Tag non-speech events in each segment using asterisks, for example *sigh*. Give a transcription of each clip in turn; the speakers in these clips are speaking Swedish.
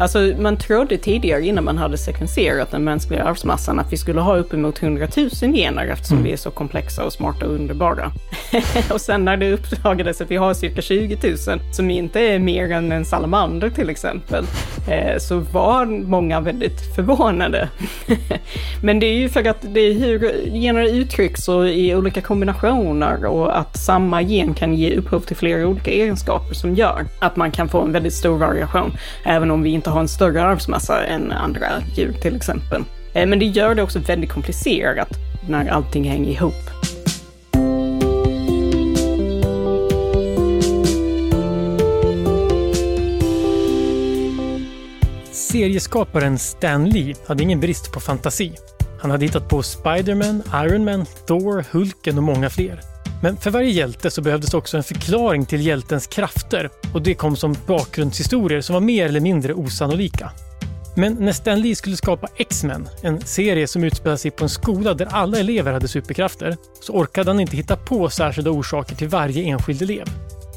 Alltså man trodde tidigare innan man hade sekvenserat den mänskliga arvsmassan att vi skulle ha uppemot 100 000 gener eftersom mm. vi är så komplexa och smarta och underbara. *laughs* och sen när det uppdagades att vi har cirka 20 000 som inte är mer än en salamander till exempel, eh, så var många väldigt förvånade. *laughs* Men det är ju för att det är hur gener uttrycks och i olika kombinationer och att samma gen kan ge upphov till flera olika egenskaper som gör att man kan få en väldigt stor variation, även om vi inte har en större arvsmassa än andra djur till exempel. Eh, men det gör det också väldigt komplicerat när allting hänger ihop. Serieskaparen Stan Lee hade ingen brist på fantasi. Han hade hittat på Spiderman, Iron Man, Thor, Hulken och många fler. Men för varje hjälte så behövdes också en förklaring till hjältens krafter och det kom som bakgrundshistorier som var mer eller mindre osannolika. Men när Stan Lee skulle skapa X-Men, en serie som utspelar sig på en skola där alla elever hade superkrafter, så orkade han inte hitta på särskilda orsaker till varje enskild elev.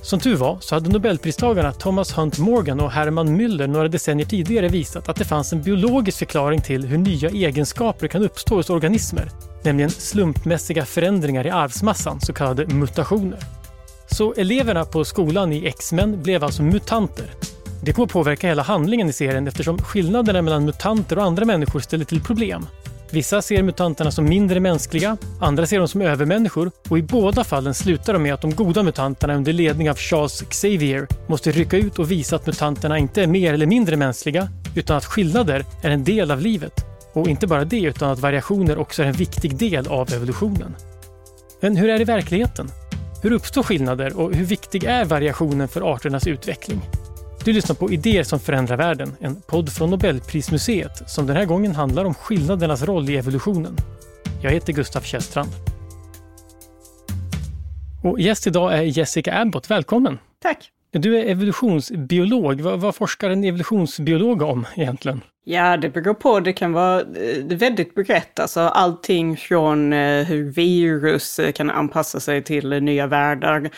Som tur var så hade nobelpristagarna Thomas Hunt Morgan och Herman Müller några decennier tidigare visat att det fanns en biologisk förklaring till hur nya egenskaper kan uppstå hos organismer, nämligen slumpmässiga förändringar i arvsmassan, så kallade mutationer. Så eleverna på skolan i X-Men blev alltså mutanter. Det kommer påverka hela handlingen i serien eftersom skillnaderna mellan mutanter och andra människor ställer till problem. Vissa ser mutanterna som mindre mänskliga, andra ser dem som övermänniskor och i båda fallen slutar de med att de goda mutanterna under ledning av Charles Xavier måste rycka ut och visa att mutanterna inte är mer eller mindre mänskliga, utan att skillnader är en del av livet. Och inte bara det, utan att variationer också är en viktig del av evolutionen. Men hur är det i verkligheten? Hur uppstår skillnader och hur viktig är variationen för arternas utveckling? Du lyssnar på Idéer som förändrar världen, en podd från Nobelprismuseet som den här gången handlar om skillnadernas roll i evolutionen. Jag heter Gustaf Källstrand. Och gäst idag är Jessica Abbott. Välkommen! Tack! Du är evolutionsbiolog. Vad, vad forskar en evolutionsbiolog om egentligen? Ja, det beror på. Det kan vara eh, väldigt brett. Alltså allting från eh, hur virus eh, kan anpassa sig till nya världar.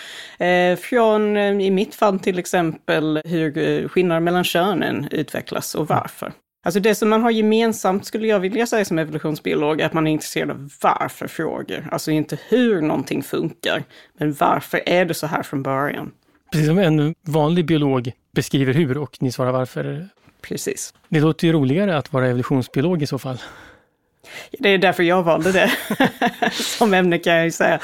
Från, i mitt fall till exempel, hur skillnader mellan könen utvecklas och varför. Alltså det som man har gemensamt, skulle jag vilja säga som evolutionsbiolog, är att man är intresserad av varför-frågor. Alltså inte hur någonting funkar, men varför är det så här från början? Precis som en vanlig biolog beskriver hur och ni svarar varför. Precis. Det låter ju roligare att vara evolutionsbiolog i så fall. Det är därför jag valde det *laughs* som ämne kan jag ju säga.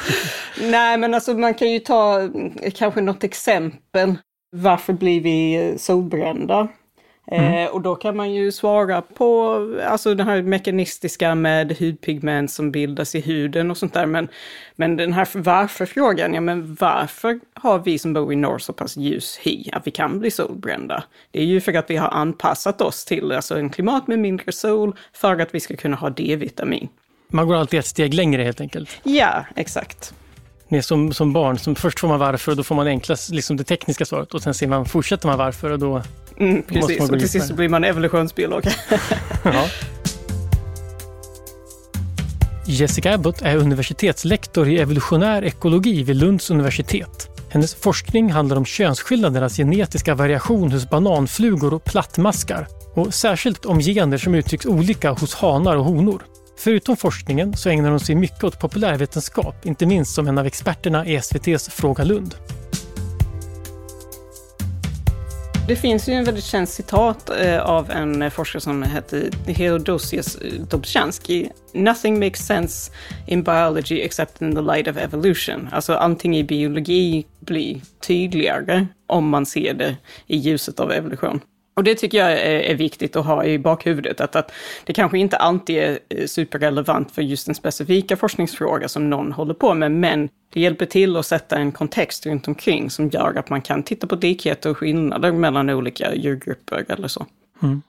Nej, men alltså man kan ju ta kanske något exempel. Varför blir vi solbrända? Mm. Eh, och då kan man ju svara på alltså det här mekanistiska med hudpigment som bildas i huden och sånt där. Men, men den här varför-frågan, ja men varför har vi som bor i norr så pass ljus hy att vi kan bli solbrända? Det är ju för att vi har anpassat oss till alltså en klimat med mindre sol för att vi ska kunna ha D-vitamin. Man går alltid ett steg längre helt enkelt? Ja, exakt. Är som, som barn, som först får man varför och då får man enklast liksom det tekniska svaret och sen ser man, fortsätter man varför och då Mm, precis, och till sist blir man evolutionsbiolog. *laughs* *laughs* ja. Jessica Abbott är universitetslektor i evolutionär ekologi vid Lunds universitet. Hennes forskning handlar om könsskillnadernas genetiska variation hos bananflugor och plattmaskar och särskilt om gener som uttrycks olika hos hanar och honor. Förutom forskningen så ägnar hon sig mycket åt populärvetenskap, inte minst som en av experterna i SVTs Fråga Lund. Det finns ju en väldigt känd citat eh, av en forskare som heter Theodosius eh, Dobzhansky. Nothing makes sense in biology except in the light of evolution. Alltså allting i biologi blir tydligare om man ser det i ljuset av evolution. Och det tycker jag är, viktigt att ha i bakhuvudet, att, att det kanske inte alltid är eh, superrelevant för just den specifika forskningsfråga som någon håller på med, men det hjälper till att sätta en kontext runt omkring som gör att man kan titta på likheter och skillnader mellan olika djurgrupper eller så. Mm.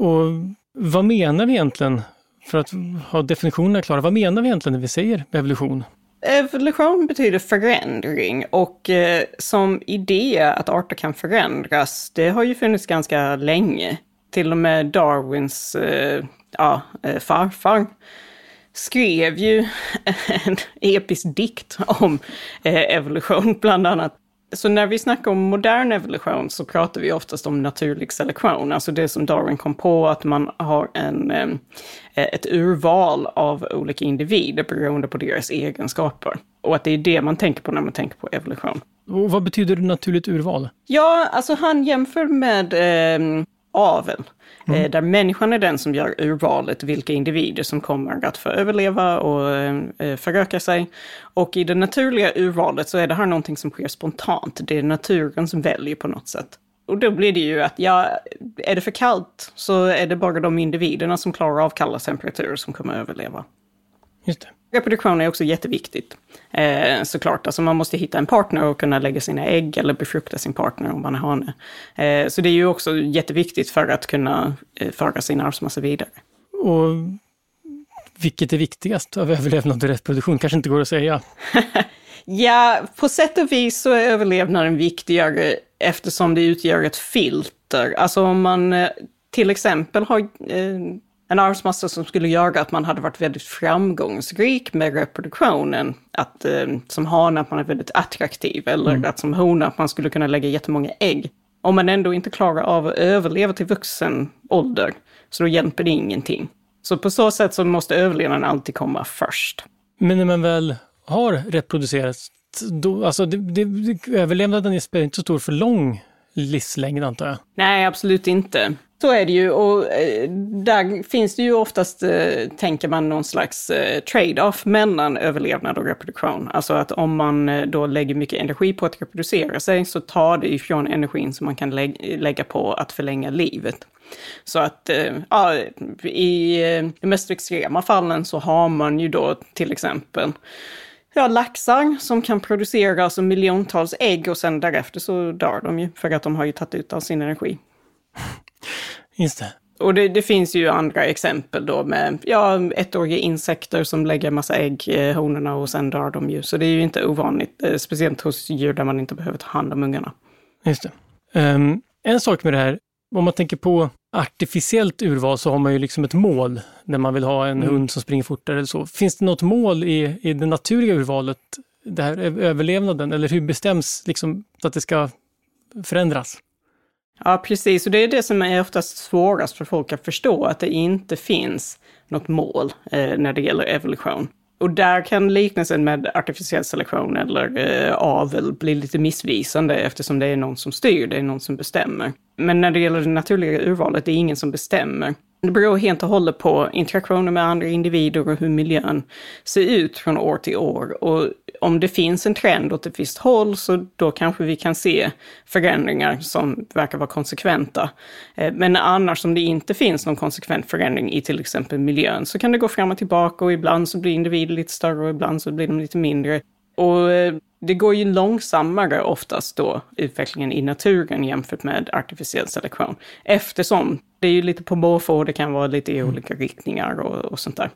Och vad menar vi egentligen, för att ha definitionerna klara, vad menar vi egentligen när vi säger evolution? Evolution betyder förändring och eh, som idé att arter kan förändras, det har ju funnits ganska länge. Till och med Darwins eh, ja, eh, farfar skrev ju *laughs* en episk dikt om eh, evolution bland annat. Så när vi snackar om modern evolution så pratar vi oftast om naturlig selektion, alltså det som Darwin kom på, att man har en, eh, ett urval av olika individer beroende på deras egenskaper. Och att det är det man tänker på när man tänker på evolution. Och vad betyder naturligt urval? Ja, alltså han jämför med eh, avel. Mm. Eh, där människan är den som gör urvalet vilka individer som kommer att få överleva och eh, föröka sig. Och i det naturliga urvalet så är det här någonting som sker spontant. Det är naturen som väljer på något sätt. Och då blir det ju att, ja, är det för kallt så är det bara de individerna som klarar av kalla temperaturer som kommer att överleva. Just det. Reproduktion är också jätteviktigt. Eh, såklart, alltså man måste hitta en partner och kunna lägga sina ägg eller befrukta sin partner om man är hane. Eh, så det är ju också jätteviktigt för att kunna eh, föra sin arvsmassa vidare. Och vilket är viktigast av överlevnad och reproduktion? Kanske inte går att säga. *laughs* ja, på sätt och vis så är överlevnaden viktigare eftersom det utgör ett filter. Alltså om man eh, till exempel har eh, en arvsmassa som skulle göra att man hade varit väldigt framgångsrik med reproduktionen. Att, eh, som hane att man är väldigt attraktiv eller mm. att som hona att man skulle kunna lägga jättemånga ägg. Om man ändå inte klarar av att överleva till vuxen ålder, så då hjälper det ingenting. Så på så sätt så måste överlevnaden alltid komma först. Men när man väl har reproducerats, då, alltså det, det, överlevnaden spelar inte så stor för lång livslängd antar jag? Nej, absolut inte. Så är det ju och eh, där finns det ju oftast, eh, tänker man, någon slags eh, trade-off mellan överlevnad och reproduktion. Alltså att om man eh, då lägger mycket energi på att reproducera sig så tar det ifrån energin som man kan lä lägga på att förlänga livet. Så att eh, ja, i eh, de mest extrema fallen så har man ju då till exempel ja, laxar som kan producera alltså miljontals ägg och sen därefter så dör de ju för att de har ju tagit ut all sin energi. Just det. Och det, det, finns ju andra exempel då med ja, ettåriga insekter som lägger massa ägg, eh, honorna, och sen dör de ju. Så det är ju inte ovanligt, eh, speciellt hos djur där man inte behöver ta hand om ungarna. Just det. Um, en sak med det här, om man tänker på artificiellt urval så har man ju liksom ett mål när man vill ha en mm. hund som springer fortare eller så. Finns det något mål i, i det naturliga urvalet, det här överlevnaden, eller hur bestäms liksom att det ska förändras? Ja, precis. Och det är det som är oftast svårast för folk att förstå, att det inte finns något mål eh, när det gäller evolution. Och där kan liknelsen med artificiell selektion eller eh, avel bli lite missvisande eftersom det är någon som styr, det är någon som bestämmer. Men när det gäller det naturliga urvalet, det är ingen som bestämmer. Det beror helt och hållet på interaktioner med andra individer och hur miljön ser ut från år till år. Och om det finns en trend åt ett visst håll så då kanske vi kan se förändringar som verkar vara konsekventa. Eh, men annars om det inte finns någon konsekvent förändring i till exempel miljön så kan det gå fram och tillbaka och ibland så blir individer lite större och ibland så blir de lite mindre. Och eh, det går ju långsammare oftast då, utvecklingen i naturen jämfört med artificiell selektion. Eftersom det är ju lite på måfå det kan vara lite i mm. olika riktningar och, och sånt där.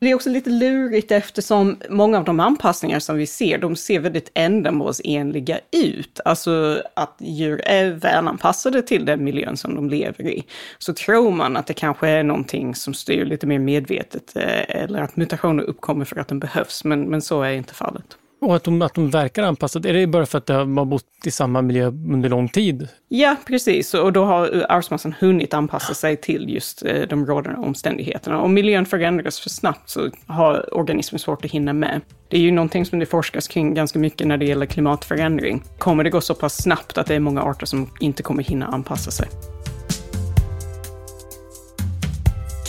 Det är också lite lurigt eftersom många av de anpassningar som vi ser, de ser väldigt ändamålsenliga ut. Alltså att djur är välanpassade till den miljön som de lever i. Så tror man att det kanske är någonting som styr lite mer medvetet eh, eller att mutationer uppkommer för att de behövs, men, men så är inte fallet. Och att de, att de verkar anpassade, är det bara för att de har bott i samma miljö under lång tid? Ja, precis. Och då har arvsmassan hunnit anpassa sig till just eh, de rådande omständigheterna. Om miljön förändras för snabbt så har organismen svårt att hinna med. Det är ju någonting som det forskas kring ganska mycket när det gäller klimatförändring. Kommer det gå så pass snabbt att det är många arter som inte kommer hinna anpassa sig?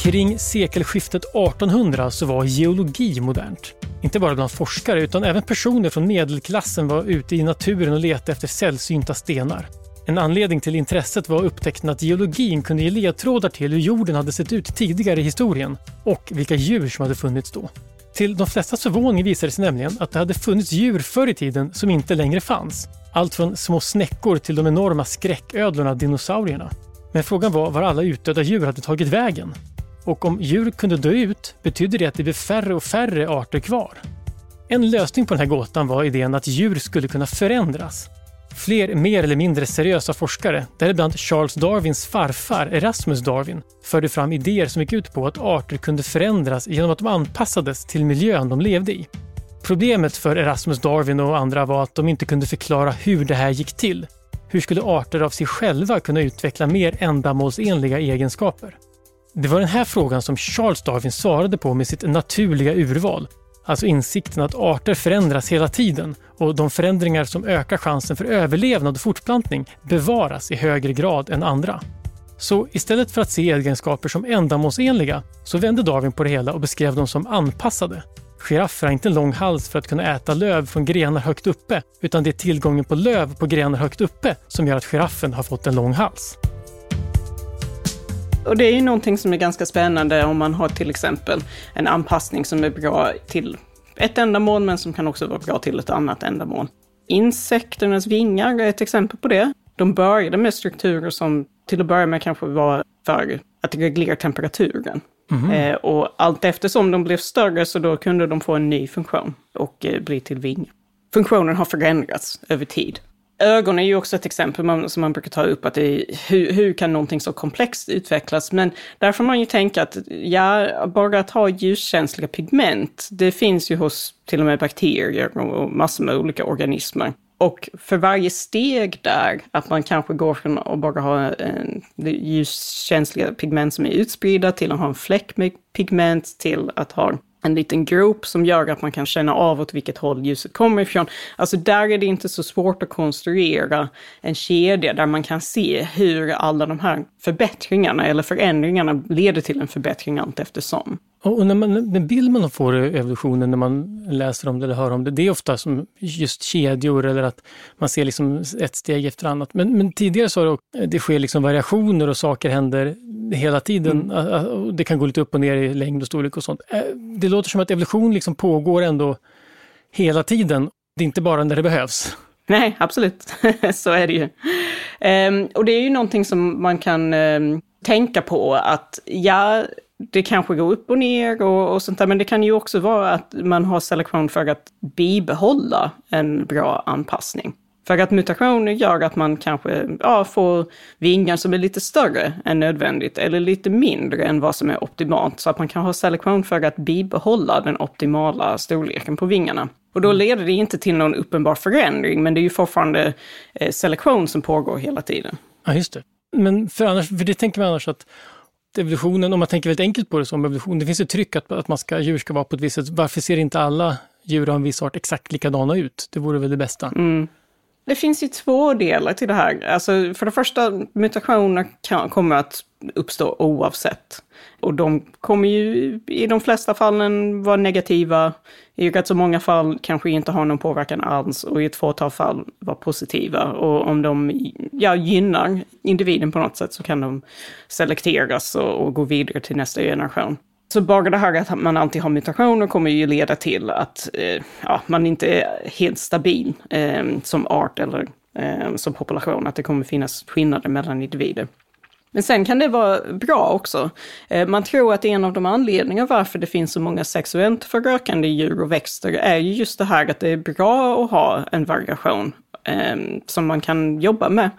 Kring sekelskiftet 1800 så var geologi modernt. Inte bara bland forskare utan även personer från medelklassen var ute i naturen och letade efter sällsynta stenar. En anledning till intresset var upptäckten att geologin kunde ge ledtrådar till hur jorden hade sett ut tidigare i historien och vilka djur som hade funnits då. Till de flestas förvåning visade det sig nämligen att det hade funnits djur förr i tiden som inte längre fanns. Allt från små snäckor till de enorma skräcködlorna dinosaurierna. Men frågan var var alla utdöda djur hade tagit vägen. Och om djur kunde dö ut betydde det att det blev färre och färre arter kvar. En lösning på den här gåtan var idén att djur skulle kunna förändras. Fler mer eller mindre seriösa forskare, däribland Charles Darwins farfar Erasmus Darwin, förde fram idéer som gick ut på att arter kunde förändras genom att de anpassades till miljön de levde i. Problemet för Erasmus Darwin och andra var att de inte kunde förklara hur det här gick till. Hur skulle arter av sig själva kunna utveckla mer ändamålsenliga egenskaper? Det var den här frågan som Charles Darwin svarade på med sitt naturliga urval. Alltså insikten att arter förändras hela tiden och de förändringar som ökar chansen för överlevnad och fortplantning bevaras i högre grad än andra. Så istället för att se egenskaper som ändamålsenliga så vände Darwin på det hela och beskrev dem som anpassade. Giraffer har inte en lång hals för att kunna äta löv från grenar högt uppe, utan det är tillgången på löv på grenar högt uppe som gör att giraffen har fått en lång hals. Och det är ju någonting som är ganska spännande om man har till exempel en anpassning som är bra till ett ändamål men som kan också vara bra till ett annat ändamål. Insekternas vingar är ett exempel på det. De började med strukturer som till att börja med kanske var för att reglera temperaturen. Mm. Eh, och allt eftersom de blev större så då kunde de få en ny funktion och eh, bli till vingar. Funktionen har förändrats över tid. Ögon är ju också ett exempel man, som man brukar ta upp, att det, hur, hur kan någonting så komplext utvecklas? Men där får man ju tänka att, ja, bara att ha ljuskänsliga pigment, det finns ju hos till och med bakterier och massor med olika organismer. Och för varje steg där, att man kanske går från att bara ha en, ljuskänsliga pigment som är utspridda till att ha en fläck med pigment till att ha en liten grop som gör att man kan känna av åt vilket håll ljuset kommer ifrån. Alltså där är det inte så svårt att konstruera en kedja där man kan se hur alla de här förbättringarna eller förändringarna leder till en förbättring allt eftersom. Och när man, den bild man får i evolutionen när man läser om det eller hör om det, det är ofta som just kedjor eller att man ser liksom ett steg efter annat. Men, men tidigare så det, det sker liksom variationer och saker händer hela tiden. Mm. Det kan gå lite upp och ner i längd och storlek och sånt. Det låter som att evolution liksom pågår ändå hela tiden. Det är inte bara när det behövs. *laughs* Nej, absolut. *laughs* så är det ju. Um, och det är ju någonting som man kan um, tänka på att ja, det kanske går upp och ner och, och sånt där, men det kan ju också vara att man har selektion för att bibehålla en bra anpassning. För att mutationer gör att man kanske ja, får vingar som är lite större än nödvändigt eller lite mindre än vad som är optimalt. Så att man kan ha selektion för att bibehålla den optimala storleken på vingarna. Och då mm. leder det inte till någon uppenbar förändring, men det är ju fortfarande eh, selektion som pågår hela tiden. Ja, just det. Men för, annars, för det tänker man annars att evolutionen, om man tänker väldigt enkelt på det som evolution, det finns ett tryck att, att man ska, djur ska vara på ett visst sätt. Varför ser inte alla djur av en viss art exakt likadana ut? Det vore väl det bästa. Mm. Det finns ju två delar till det här. Alltså, för det första, mutationer kan, kommer att uppstå oavsett. Och de kommer ju i de flesta fallen vara negativa, i rätt så många fall kanske inte ha någon påverkan alls och i ett fåtal fall vara positiva. Och om de ja, gynnar individen på något sätt så kan de selekteras och, och gå vidare till nästa generation. Så bara det här att man alltid har mutationer kommer ju leda till att eh, ja, man inte är helt stabil eh, som art eller eh, som population, att det kommer finnas skillnader mellan individer. Men sen kan det vara bra också. Eh, man tror att en av de anledningar varför det finns så många sexuellt förökande djur och växter är ju just det här att det är bra att ha en variation eh, som man kan jobba med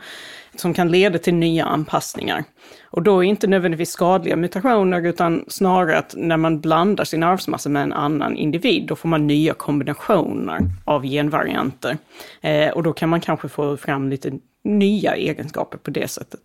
som kan leda till nya anpassningar. Och då är inte nödvändigtvis skadliga mutationer, utan snarare att när man blandar sin arvsmassa med en annan individ, då får man nya kombinationer av genvarianter. Eh, och då kan man kanske få fram lite nya egenskaper på det sättet.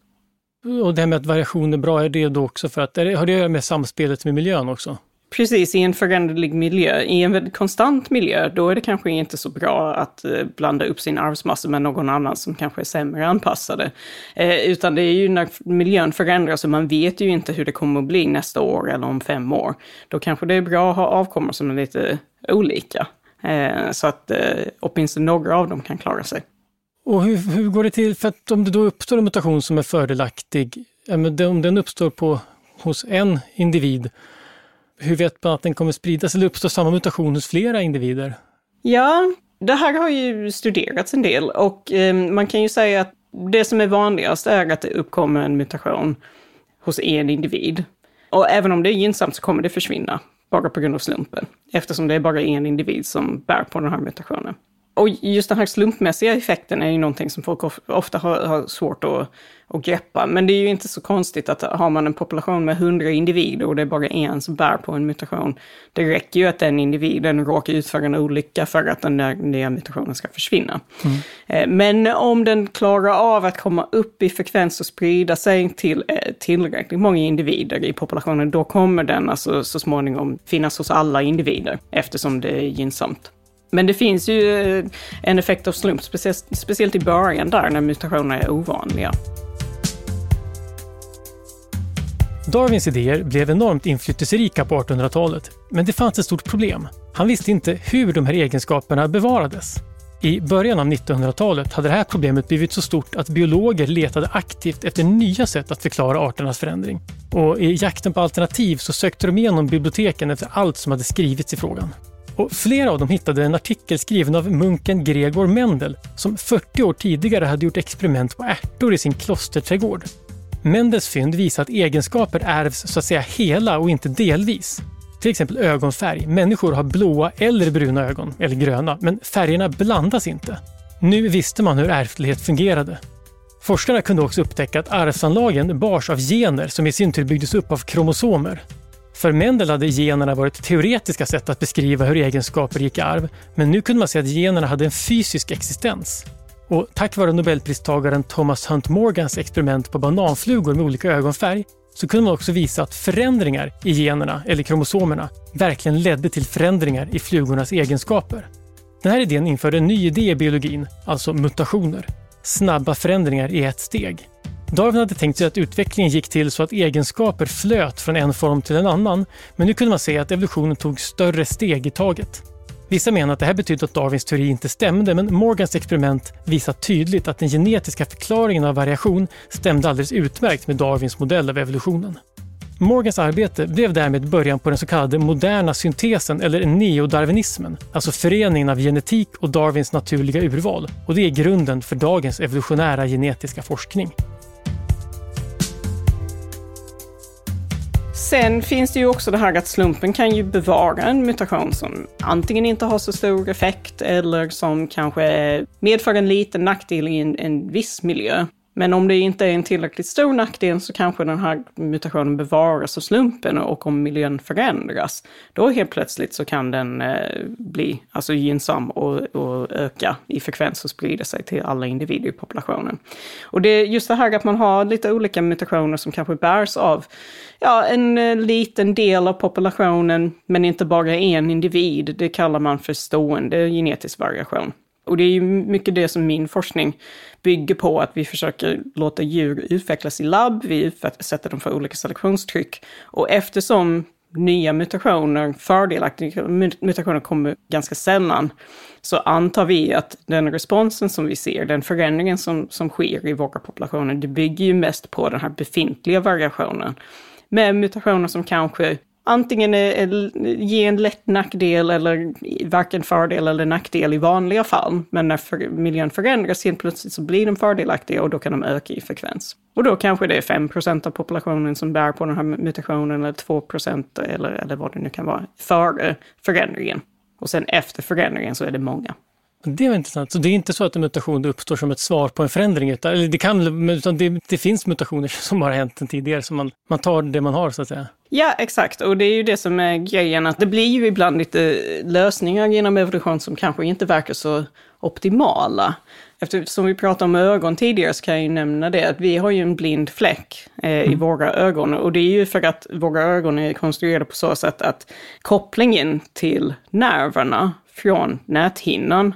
Och det här med att variation är bra, är det då också för att, är det, har det att göra med samspelet med miljön också? Precis, i en föränderlig miljö. I en väldigt konstant miljö, då är det kanske inte så bra att eh, blanda upp sin arvsmassa med någon annan som kanske är sämre anpassade. Eh, utan det är ju när miljön förändras och man vet ju inte hur det kommer att bli nästa år eller om fem år. Då kanske det är bra att ha avkommor som är lite olika. Eh, så att eh, åtminstone några av dem kan klara sig. Och hur, hur går det till, för att om det då uppstår en mutation som är fördelaktig, om den uppstår på, hos en individ, hur vet man att den kommer spridas eller uppstår samma mutation hos flera individer? Ja, det här har ju studerats en del och eh, man kan ju säga att det som är vanligast är att det uppkommer en mutation hos en individ. Och även om det är gynnsamt så kommer det försvinna, bara på grund av slumpen. Eftersom det är bara en individ som bär på den här mutationen. Och just den här slumpmässiga effekten är ju någonting som folk ofta har, har svårt att, att greppa. Men det är ju inte så konstigt att har man en population med hundra individer och det är bara en som bär på en mutation, det räcker ju att den individen råkar ut för en olycka för att den där nya mutationen ska försvinna. Mm. Eh, men om den klarar av att komma upp i frekvens och sprida sig till eh, tillräckligt många individer i populationen, då kommer den alltså så småningom finnas hos alla individer eftersom det är gynnsamt. Men det finns ju eh, en effekt av slump, speciellt i början där när mutationer är ovanliga. Darwins idéer blev enormt inflytelserika på 1800-talet, men det fanns ett stort problem. Han visste inte hur de här egenskaperna bevarades. I början av 1900-talet hade det här problemet blivit så stort att biologer letade aktivt efter nya sätt att förklara arternas förändring. Och i jakten på alternativ så sökte de igenom biblioteken efter allt som hade skrivits i frågan. Och flera av dem hittade en artikel skriven av munken Gregor Mendel som 40 år tidigare hade gjort experiment på ärtor i sin klosterträdgård. Mendels fynd visar att egenskaper ärvs så att säga hela och inte delvis. Till exempel ögonfärg. Människor har blåa eller bruna ögon, eller gröna, men färgerna blandas inte. Nu visste man hur ärftlighet fungerade. Forskarna kunde också upptäcka att arvsanlagen bars av gener som i sin tur byggdes upp av kromosomer. För Mendel hade generna varit teoretiska sätt att beskriva hur egenskaper gick i arv, men nu kunde man se att generna hade en fysisk existens. Och tack vare nobelpristagaren Thomas Hunt Morgans experiment på bananflugor med olika ögonfärg så kunde man också visa att förändringar i generna, eller kromosomerna, verkligen ledde till förändringar i flugornas egenskaper. Den här idén införde en ny idé i biologin, alltså mutationer. Snabba förändringar i ett steg. Darwin hade tänkt sig att utvecklingen gick till så att egenskaper flöt från en form till en annan, men nu kunde man se att evolutionen tog större steg i taget. Vissa menar att det här betydde att Darwins teori inte stämde, men Morgans experiment visar tydligt att den genetiska förklaringen av variation stämde alldeles utmärkt med Darwins modell av evolutionen. Morgans arbete blev därmed början på den så kallade moderna syntesen eller neodarwinismen, alltså föreningen av genetik och Darwins naturliga urval. Och det är grunden för dagens evolutionära genetiska forskning. Sen finns det ju också det här att slumpen kan ju bevara en mutation som antingen inte har så stor effekt eller som kanske medför en liten nackdel i en, en viss miljö. Men om det inte är en tillräckligt stor nackdel så kanske den här mutationen bevaras av slumpen och om miljön förändras, då helt plötsligt så kan den eh, bli alltså, gynnsam och, och, öka i frekvens och sprida sig till alla individer i populationen. Och det är just det här att man har lite olika mutationer som kanske bärs av ja, en eh, liten del av populationen, men inte bara en individ. Det kallar man för stående genetisk variation. Och det är ju mycket det som min forskning bygger på, att vi försöker låta djur utvecklas i labb, vi utsätter dem för olika selektionstryck. Och eftersom nya mutationer, fördelaktiga mutationer kommer ganska sällan, så antar vi att den responsen som vi ser, den förändringen som, som sker i våra populationer, det bygger ju mest på den här befintliga variationen. Med mutationer som kanske antingen ge en lätt nackdel eller varken fördel eller nackdel i vanliga fall. Men när för, miljön förändras helt plötsligt så blir de fördelaktiga och då kan de öka i frekvens. Och då kanske det är 5% av populationen som bär på den här mutationen eller 2 eller, eller vad det nu kan vara före förändringen. Och sen efter förändringen så är det många. Det var intressant. Så det är inte så att en mutation uppstår som ett svar på en förändring, utan, eller det, kan, utan det, det finns mutationer *laughs* som har hänt tidigare, så man, man tar det man har så att säga. Ja, exakt. Och det är ju det som är grejen, att det blir ju ibland lite lösningar genom evolution som kanske inte verkar så optimala. Eftersom vi pratade om ögon tidigare så kan jag ju nämna det att vi har ju en blind fläck eh, mm. i våra ögon. Och det är ju för att våra ögon är konstruerade på så sätt att kopplingen till nerverna från näthinnan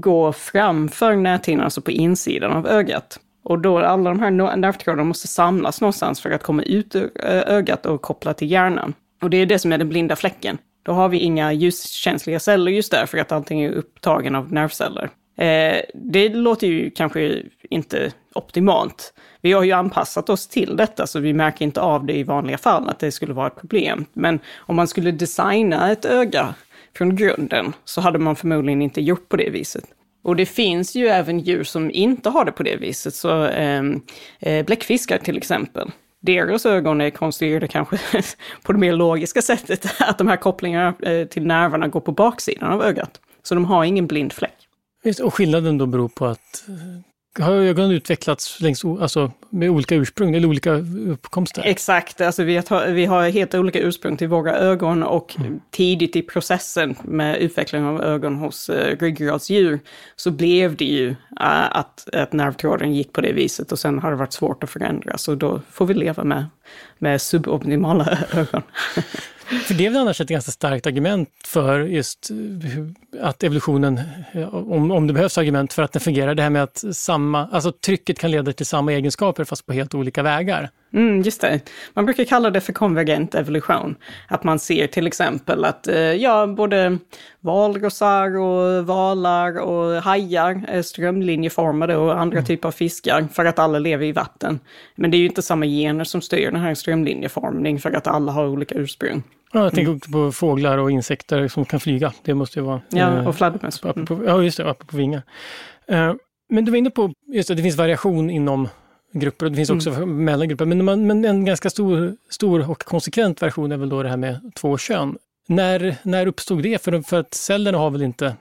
går framför näthinnan, alltså på insidan av ögat. Och då alla de här nervtrådarna måste samlas någonstans för att komma ut ur ögat och koppla till hjärnan. Och det är det som är den blinda fläcken. Då har vi inga ljuskänsliga celler just där för att allting är upptagen av nervceller. Eh, det låter ju kanske inte optimalt. Vi har ju anpassat oss till detta så vi märker inte av det i vanliga fall att det skulle vara ett problem. Men om man skulle designa ett öga från grunden så hade man förmodligen inte gjort på det viset. Och det finns ju även djur som inte har det på det viset, så ehm, eh, bläckfiskar till exempel. Deras ögon är konstruerade kanske *laughs* på det mer logiska sättet, att de här kopplingarna eh, till nerverna går på baksidan av ögat. Så de har ingen blind fläck. Och skillnaden då beror på att eh, har ögonen utvecklats längs, alltså, med olika ursprung eller olika uppkomster? Exakt, alltså vi har, vi har helt olika ursprung till våra ögon och mm. tidigt i processen med utvecklingen av ögon hos uh, ryggradsdjur så blev det ju uh, att, att nervtråden gick på det viset och sen har det varit svårt att förändra. Så då får vi leva med, med suboptimala *laughs* ögon. För det är väl annars ett ganska starkt argument för just eh, att evolutionen, eh, om, om det behövs argument för att den fungerar, det här med att samma, alltså trycket kan leda till samma egenskaper fast på helt olika vägar. Mm, just det. Man brukar kalla det för konvergent evolution. Att man ser till exempel att eh, ja, både valrossar och valar och hajar är strömlinjeformade och andra mm. typer av fiskar för att alla lever i vatten. Men det är ju inte samma gener som styr den här strömlinjeformning för att alla har olika ursprung. Ja, jag tänker också på fåglar och insekter som kan flyga. Det måste ju vara... Ja, eh, och fladdermöss. Mm. Ja, just det, apropå vingar. Eh, men du var inne på, just det, det finns variation inom grupper och det finns också mm. mellangrupper. Men, man, men en ganska stor, stor och konsekvent version är väl då det här med två kön. När, när uppstod det? För, för att cellerna har väl inte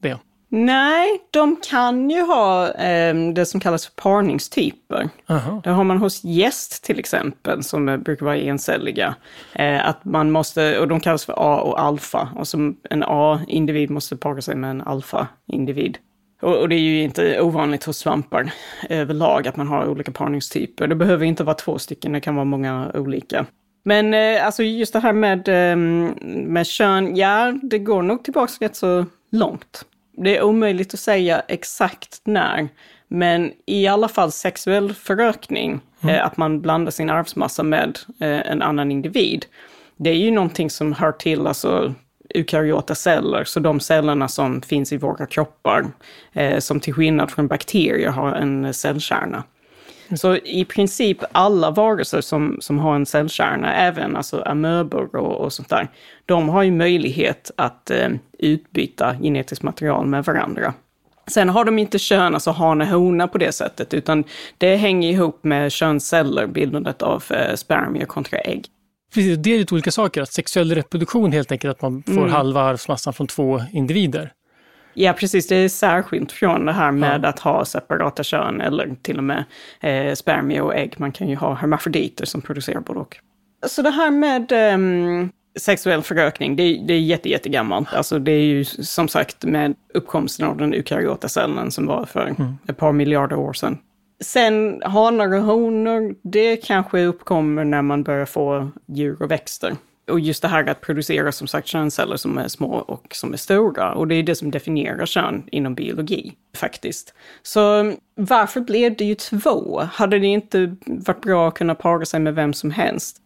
det? Nej, de kan ju ha eh, det som kallas för parningstyper. Aha. Det har man hos gäst till exempel, som brukar vara encelliga. Eh, att man måste, och de kallas för A och alfa. Och som en A-individ måste para sig med en alfa-individ. Och, det är ju inte ovanligt hos svampar överlag att man har olika parningstyper. Det behöver inte vara två stycken, det kan vara många olika. Men eh, alltså just det här med, eh, med kön, ja, det går nog tillbaka rätt så långt. Det är omöjligt att säga exakt när, men i alla fall sexuell förökning, mm. eh, att man blandar sin arvsmassa med eh, en annan individ, det är ju någonting som hör till alltså eukaryota celler, så de cellerna som finns i våra kroppar, eh, som till skillnad från bakterier har en cellkärna. Så i princip alla varelser som, som har en cellkärna, även alltså amöbor och, och sånt där, de har ju möjlighet att eh, utbyta genetiskt material med varandra. Sen har de inte kön, alltså hane-hona på det sättet, utan det hänger ihop med könsceller, bildandet av eh, spermier kontra ägg. Precis, det är lite olika saker. Att sexuell reproduktion helt enkelt, att man får mm. halva arvsmassan från två individer. Ja, precis. Det är särskilt från det här med ja. att ha separata kön eller till och med eh, spermier och ägg. Man kan ju ha hermafroditer som producerar både och. Så det här med eh, sexuell förökning, det, det är jätte, jättegammalt. Alltså det är ju som sagt med uppkomsten av den eukaryota cellen som var för mm. ett par miljarder år sedan. Sen hanar och honor, det kanske uppkommer när man börjar få djur och växter. Och just det här att producera som sagt könsceller som är små och som är stora. Och det är det som definierar kön inom biologi, faktiskt. Så varför blev det ju två? Hade det inte varit bra att kunna para sig med vem som helst?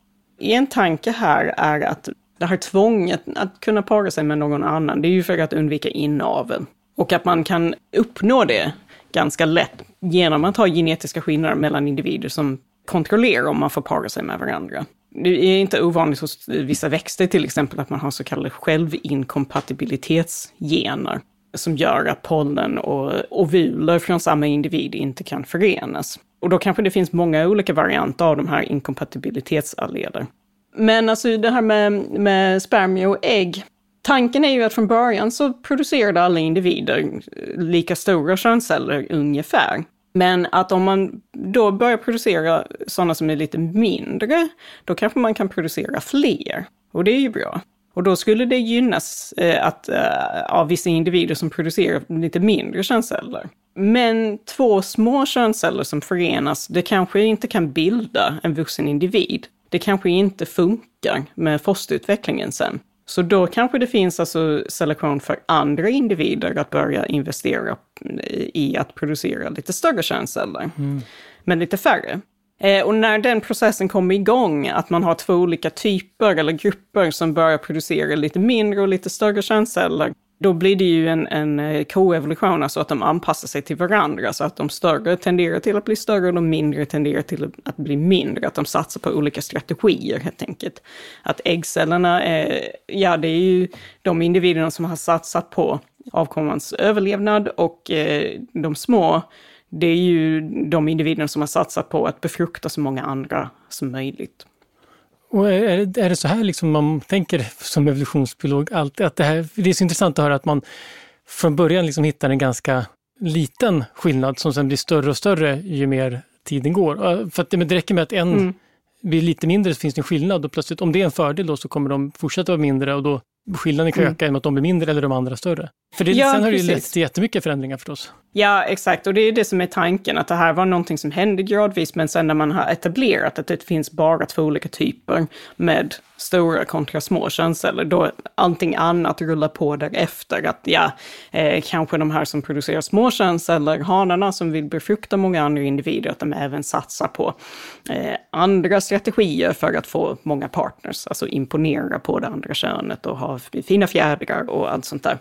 En tanke här är att det här tvånget att kunna para sig med någon annan, det är ju för att undvika inavel. Och att man kan uppnå det ganska lätt genom att ha genetiska skillnader mellan individer som kontrollerar om man får para sig med varandra. Det är inte ovanligt hos vissa växter till exempel att man har så kallade självinkompatibilitetsgener som gör att pollen och ovuler från samma individ inte kan förenas. Och då kanske det finns många olika varianter av de här inkompatibilitetsalleder. Men alltså det här med, med spermier och ägg, Tanken är ju att från början så producerade alla individer eh, lika stora könsceller ungefär. Men att om man då börjar producera sådana som är lite mindre, då kanske man kan producera fler. Och det är ju bra. Och då skulle det gynnas eh, att, eh, av vissa individer som producerar lite mindre könsceller. Men två små könsceller som förenas, det kanske inte kan bilda en vuxen individ. Det kanske inte funkar med fosterutvecklingen sen. Så då kanske det finns alltså selektion för andra individer att börja investera i att producera lite större könsceller, mm. men lite färre. Eh, och när den processen kommer igång, att man har två olika typer eller grupper som börjar producera lite mindre och lite större könsceller, då blir det ju en, en eh, koevolution, alltså att de anpassar sig till varandra, så att de större tenderar till att bli större och de mindre tenderar till att bli mindre, att de satsar på olika strategier helt enkelt. Att äggcellerna, är, ja det är ju de individerna som har satsat på avkommans överlevnad och eh, de små, det är ju de individerna som har satsat på att befrukta så många andra som möjligt. Och är, det, är det så här liksom man tänker som evolutionsbiolog alltid? Att det, här, det är så intressant att höra att man från början liksom hittar en ganska liten skillnad som sen blir större och större ju mer tiden går. För att det, det räcker med att en mm. blir lite mindre så finns det en skillnad och plötsligt om det är en fördel då så kommer de fortsätta vara mindre och då skillnaden kan mm. öka genom att de blir mindre eller de andra större. För det, ja, sen har det ju lett till jättemycket förändringar förstås. Ja, exakt. Och det är det som är tanken, att det här var någonting som hände gradvis, men sen när man har etablerat att det finns bara två olika typer med stora kontra små könsceller, då allting annat rullar på därefter. Att ja, eh, kanske de här som producerar små könsceller, hanarna som vill befrukta många andra individer, att de även satsar på eh, andra strategier för att få många partners, alltså imponera på det andra könet och ha fina fjädrar och allt sånt där.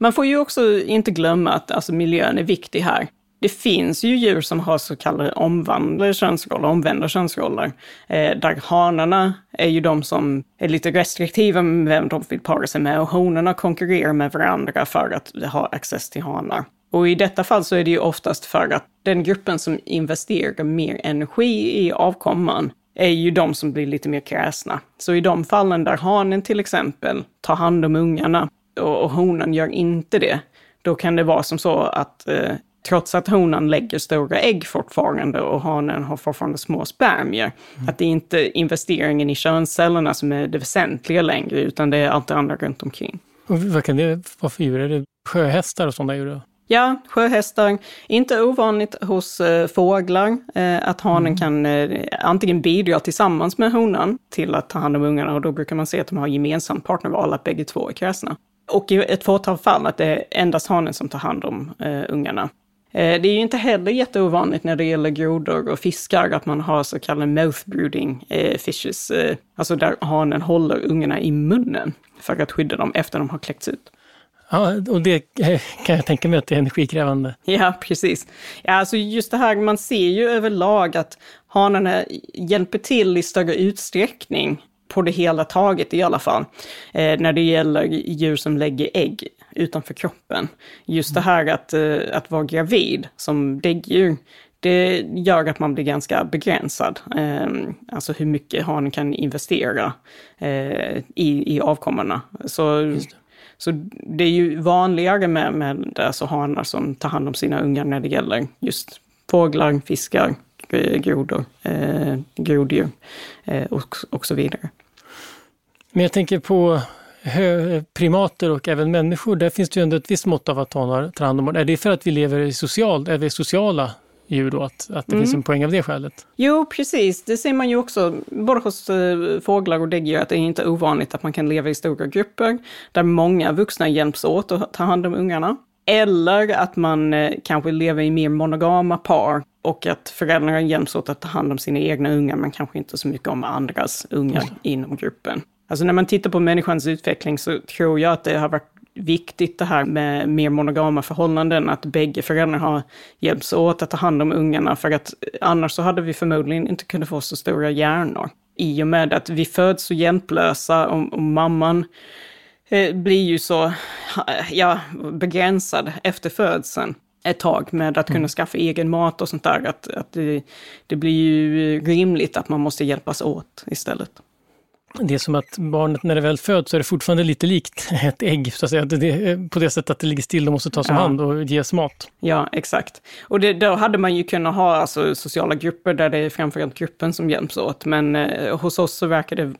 Man får ju också inte glömma att alltså, miljön är viktig här. Det finns ju djur som har så kallade omvandlade könsroller, omvända könsroller. Eh, där hanarna är ju de som är lite restriktiva med vem de vill para sig med och honorna konkurrerar med varandra för att ha access till hanar. Och i detta fall så är det ju oftast för att den gruppen som investerar mer energi i avkomman är ju de som blir lite mer kräsna. Så i de fallen där hanen till exempel tar hand om ungarna och, och honan gör inte det, då kan det vara som så att eh, trots att honan lägger stora ägg fortfarande och hanen har fortfarande små spermier, mm. att det är inte investeringen i könscellerna som är det väsentliga längre, utan det är allt det andra runt omkring. Och vad kan det vara för djur? Är det sjöhästar och sådana djur? Ja, sjöhästar. Inte ovanligt hos eh, fåglar eh, att hanen mm. kan eh, antingen bidra tillsammans med honan till att ta hand om ungarna och då brukar man se att de har gemensamt partnerval, att bägge två är kräsna. Och i ett fåtal fall att det är endast hanen som tar hand om eh, ungarna. Eh, det är ju inte heller jätteovanligt när det gäller grodor och fiskar att man har så kallade mouth brooding eh, fishes, alltså där hanen håller ungarna i munnen för att skydda dem efter de har kläckts ut. Ja, och det *laughs* kan jag tänka mig att det är energikrävande. Ja, precis. Ja, alltså just det här, man ser ju överlag att hanarna hjälper till i större utsträckning på det hela taget i alla fall, eh, när det gäller djur som lägger ägg utanför kroppen. Just det här att, eh, att vara gravid som däggdjur, det gör att man blir ganska begränsad. Eh, alltså hur mycket hanen kan investera eh, i, i avkommorna. Så så det är ju vanligare med, med alltså hanar som tar hand om sina ungar när det gäller just fåglar, fiskar, eh, grodor, eh, groddjur eh, och, och så vidare. Men jag tänker på primater och även människor, där finns det ju ändå ett visst mått av att ta hand om Är det för att vi lever socialt, är vi sociala djur då, att, att det mm. finns en poäng av det skälet? Jo, precis. Det ser man ju också, både hos uh, fåglar och däggdjur, att det är inte ovanligt att man kan leva i stora grupper, där många vuxna hjälps åt att ta hand om ungarna. Eller att man eh, kanske lever i mer monogama par och att föräldrarna hjälps åt att ta hand om sina egna ungar, men kanske inte så mycket om andras ungar mm. inom gruppen. Alltså när man tittar på människans utveckling så tror jag att det har varit viktigt det här med mer monogama förhållanden, att bägge föräldrarna har hjälpts åt att ta hand om ungarna, för att annars så hade vi förmodligen inte kunnat få så stora hjärnor. I och med att vi föds så hjälplösa och, och mamman eh, blir ju så ja, begränsad efter födseln ett tag med att kunna mm. skaffa egen mat och sånt där, att, att det, det blir ju rimligt att man måste hjälpas åt istället det är som att barnet när det väl föds så är det fortfarande lite likt *laughs* ett ägg, så att säga. Det på det sättet att det ligger still och måste tas om ja. hand och ges mat. Ja, exakt. Och det, då hade man ju kunnat ha alltså, sociala grupper där det är framförallt gruppen som hjälps åt. Men eh, hos oss så verkar det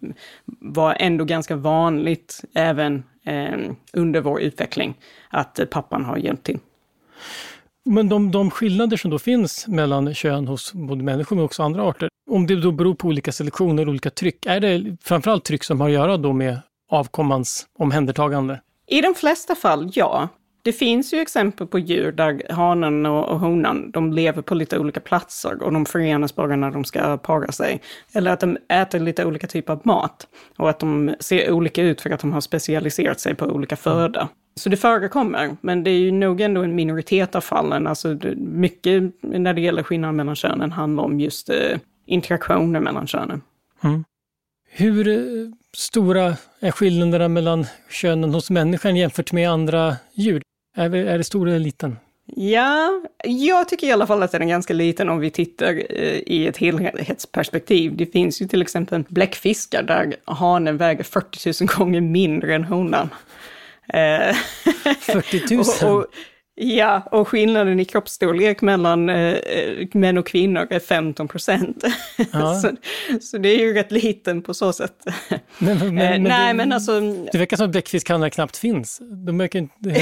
vara ändå ganska vanligt, även eh, under vår utveckling, att eh, pappan har hjälpt till. Men de, de skillnader som då finns mellan kön hos både människor men också andra arter, om det då beror på olika selektioner olika tryck, är det framförallt tryck som har att göra då med avkommans omhändertagande? I de flesta fall, ja. Det finns ju exempel på djur där hanen och, honan, de lever på lite olika platser och de förenas bara när de ska para sig. Eller att de äter lite olika typer av mat. Och att de ser olika ut för att de har specialiserat sig på olika föda. Så det förekommer, men det är ju nog ändå en minoritet av fallen. Alltså mycket när det gäller skillnader mellan könen handlar om just eh, interaktioner mellan könen. Mm. Hur eh, stora är skillnaderna mellan könen hos människan jämfört med andra djur? Är, är det stor eller liten? Ja, jag tycker i alla fall att den är ganska liten om vi tittar eh, i ett helhetsperspektiv. Det finns ju till exempel bläckfiskar där hanen väger 40 000 gånger mindre än honan. *laughs* 40 000? och, och, Ja, och skillnaden i kroppsstorlek mellan eh, män och kvinnor är 15 procent. Ja. *laughs* så, så, det är ju rätt liten på så sätt. *laughs* Men, men, men, eh, nej, det, men alltså... Det verkar som att bläckfiskhandlare knappt finns. De verkar inte...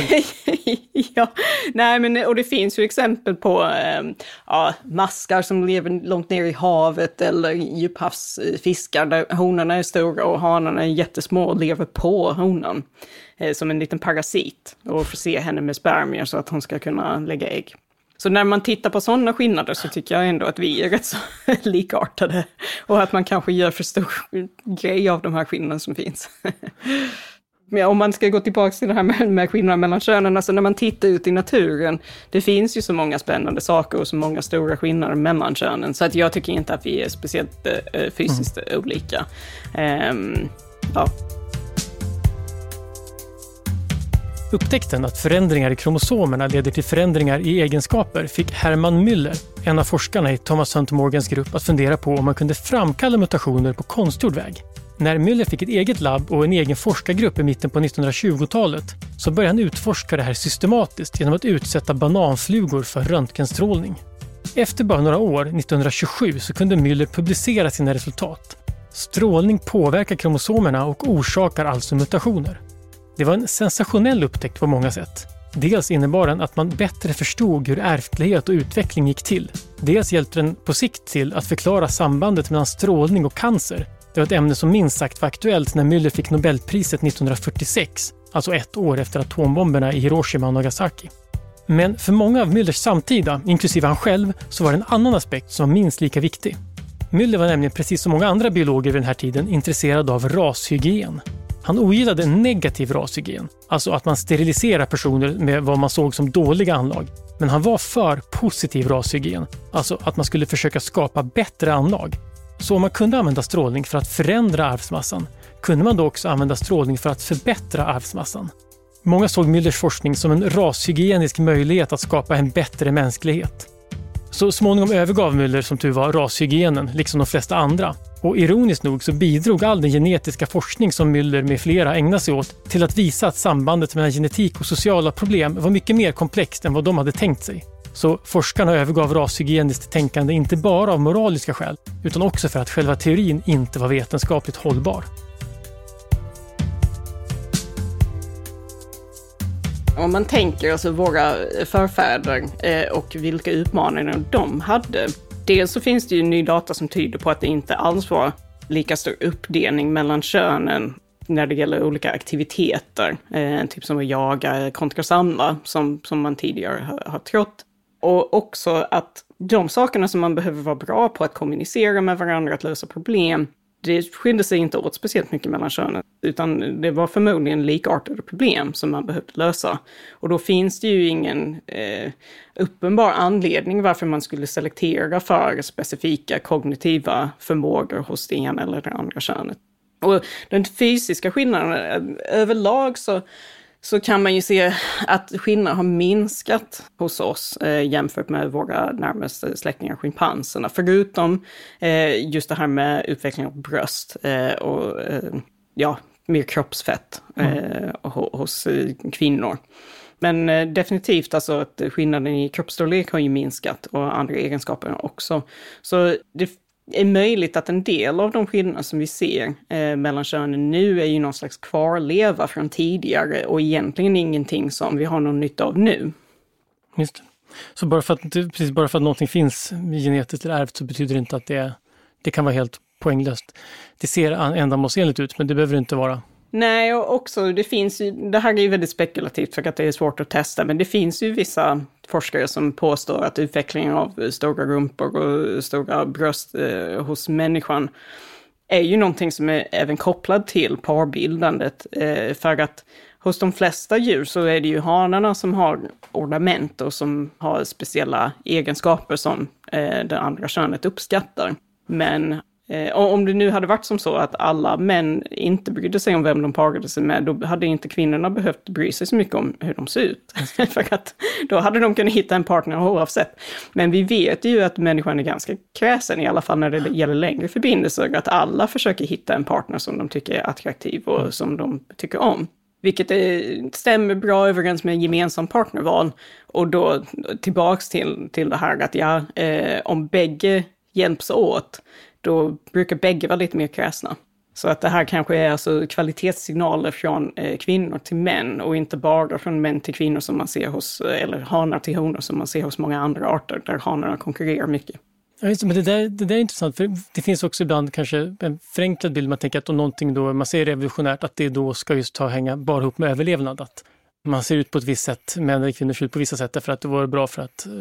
*laughs* ja, nej men och det finns ju exempel på eh, ja, maskar som lever långt ner i havet eller djuphavsfiskar där honorna är stora och hanarna är jättesmå och lever på honan. Eh, som en liten parasit och förse henne med spermier så att hon ska kunna lägga ägg. Så när man tittar på sådana skillnader så tycker jag ändå att vi är rätt så *laughs* likartade. Och att man kanske gör för stor grej av de här skillnaderna som finns. *laughs* Men om man ska gå tillbaka till det här med, med skillnader mellan könen, alltså när man tittar ut i naturen, det finns ju så många spännande saker och så många stora skillnader mellan könen, så att jag tycker inte att vi är speciellt äh, fysiskt mm. olika. Um, ja. Upptäckten att förändringar i kromosomerna leder till förändringar i egenskaper fick Hermann Müller, en av forskarna i Thomas Hunt Morgans grupp, att fundera på om man kunde framkalla mutationer på konstgjord väg. När Müller fick ett eget labb och en egen forskargrupp i mitten på 1920-talet så började han utforska det här systematiskt genom att utsätta bananflugor för röntgenstrålning. Efter bara några år, 1927, så kunde Müller publicera sina resultat. Strålning påverkar kromosomerna och orsakar alltså mutationer. Det var en sensationell upptäckt på många sätt. Dels innebar den att man bättre förstod hur ärftlighet och utveckling gick till. Dels hjälpte den på sikt till att förklara sambandet mellan strålning och cancer. Det var ett ämne som minst sagt var aktuellt när Müller fick Nobelpriset 1946, alltså ett år efter atombomberna i Hiroshima och Nagasaki. Men för många av Müllers samtida, inklusive han själv, så var det en annan aspekt som var minst lika viktig. Müller var nämligen precis som många andra biologer vid den här tiden intresserad av rashygien. Han ogillade negativ rashygien, alltså att man steriliserar personer med vad man såg som dåliga anlag. Men han var för positiv rashygien, alltså att man skulle försöka skapa bättre anlag. Så om man kunde använda strålning för att förändra arvsmassan, kunde man då också använda strålning för att förbättra arvsmassan. Många såg Müllers forskning som en rashygienisk möjlighet att skapa en bättre mänsklighet. Så småningom övergav Müller som tur var rashygienen, liksom de flesta andra, och ironiskt nog så bidrog all den genetiska forskning som Müller med flera ägnade sig åt till att visa att sambandet mellan genetik och sociala problem var mycket mer komplext än vad de hade tänkt sig. Så forskarna övergav rashygieniskt tänkande inte bara av moraliska skäl, utan också för att själva teorin inte var vetenskapligt hållbar. Om man tänker alltså våra förfäder eh, och vilka utmaningar de hade Dels så finns det ju ny data som tyder på att det inte alls var lika stor uppdelning mellan könen när det gäller olika aktiviteter, eh, typ som att jaga kontra samla, som, som man tidigare har, har trott. Och också att de sakerna som man behöver vara bra på att kommunicera med varandra, att lösa problem, det skilde sig inte åt speciellt mycket mellan könen, utan det var förmodligen likartade problem som man behövde lösa. Och då finns det ju ingen eh, uppenbar anledning varför man skulle selektera för specifika kognitiva förmågor hos det ena eller det andra könet. Och den fysiska skillnaden, eh, överlag så så kan man ju se att skillnader har minskat hos oss eh, jämfört med våra närmaste släktingar, schimpanserna. Förutom eh, just det här med utveckling av bröst eh, och eh, ja, mer kroppsfett mm. Eh, hos eh, kvinnor. Men definitivt alltså att skillnaden i kroppsstorlek har ju minskat och andra egenskaper också. Så det är möjligt att en del av de skillnader som vi ser eh, mellan könen nu är ju någon slags kvarleva från tidigare och egentligen ingenting som vi har någon nytta av nu. Just det. Så bara för, att, precis bara för att någonting finns genetiskt eller ärvt så betyder det inte att det, det kan vara helt poänglöst. Det ser ändamålsenligt ut, men det behöver det inte vara. Nej, och också det finns ju, det här är ju väldigt spekulativt för att det är svårt att testa, men det finns ju vissa forskare som påstår att utvecklingen av stora rumpor och stora bröst eh, hos människan är ju någonting som är även kopplad till parbildandet. Eh, för att hos de flesta djur så är det ju hanarna som har ornament och som har speciella egenskaper som eh, det andra könet uppskattar. Men Eh, om det nu hade varit som så att alla män inte brydde sig om vem de parade sig med, då hade inte kvinnorna behövt bry sig så mycket om hur de ser ut. *laughs* För att då hade de kunnat hitta en partner oavsett. Men vi vet ju att människan är ganska kräsen, i alla fall när det gäller längre förbindelser, att alla försöker hitta en partner som de tycker är attraktiv och mm. som de tycker om. Vilket är, stämmer bra överens med gemensam partnerval. Och då tillbaks till, till det här att ja, eh, om bägge hjälps åt, då brukar bägge vara lite mer kräsna. Så att det här kanske är alltså kvalitetssignaler från eh, kvinnor till män och inte bara från män till kvinnor som man ser hos, eh, eller hanar till honor som man ser hos många andra arter där hanarna konkurrerar mycket. Ja, just, men det där, det där är intressant, för det finns också ibland kanske en förenklad bild. Man tänker att om någonting då, man säger revolutionärt, att det då ska just ta hänga bara ihop med överlevnad. Att man ser ut på ett visst sätt, män eller kvinnor ser ut på vissa sätt därför att det var bra för att uh,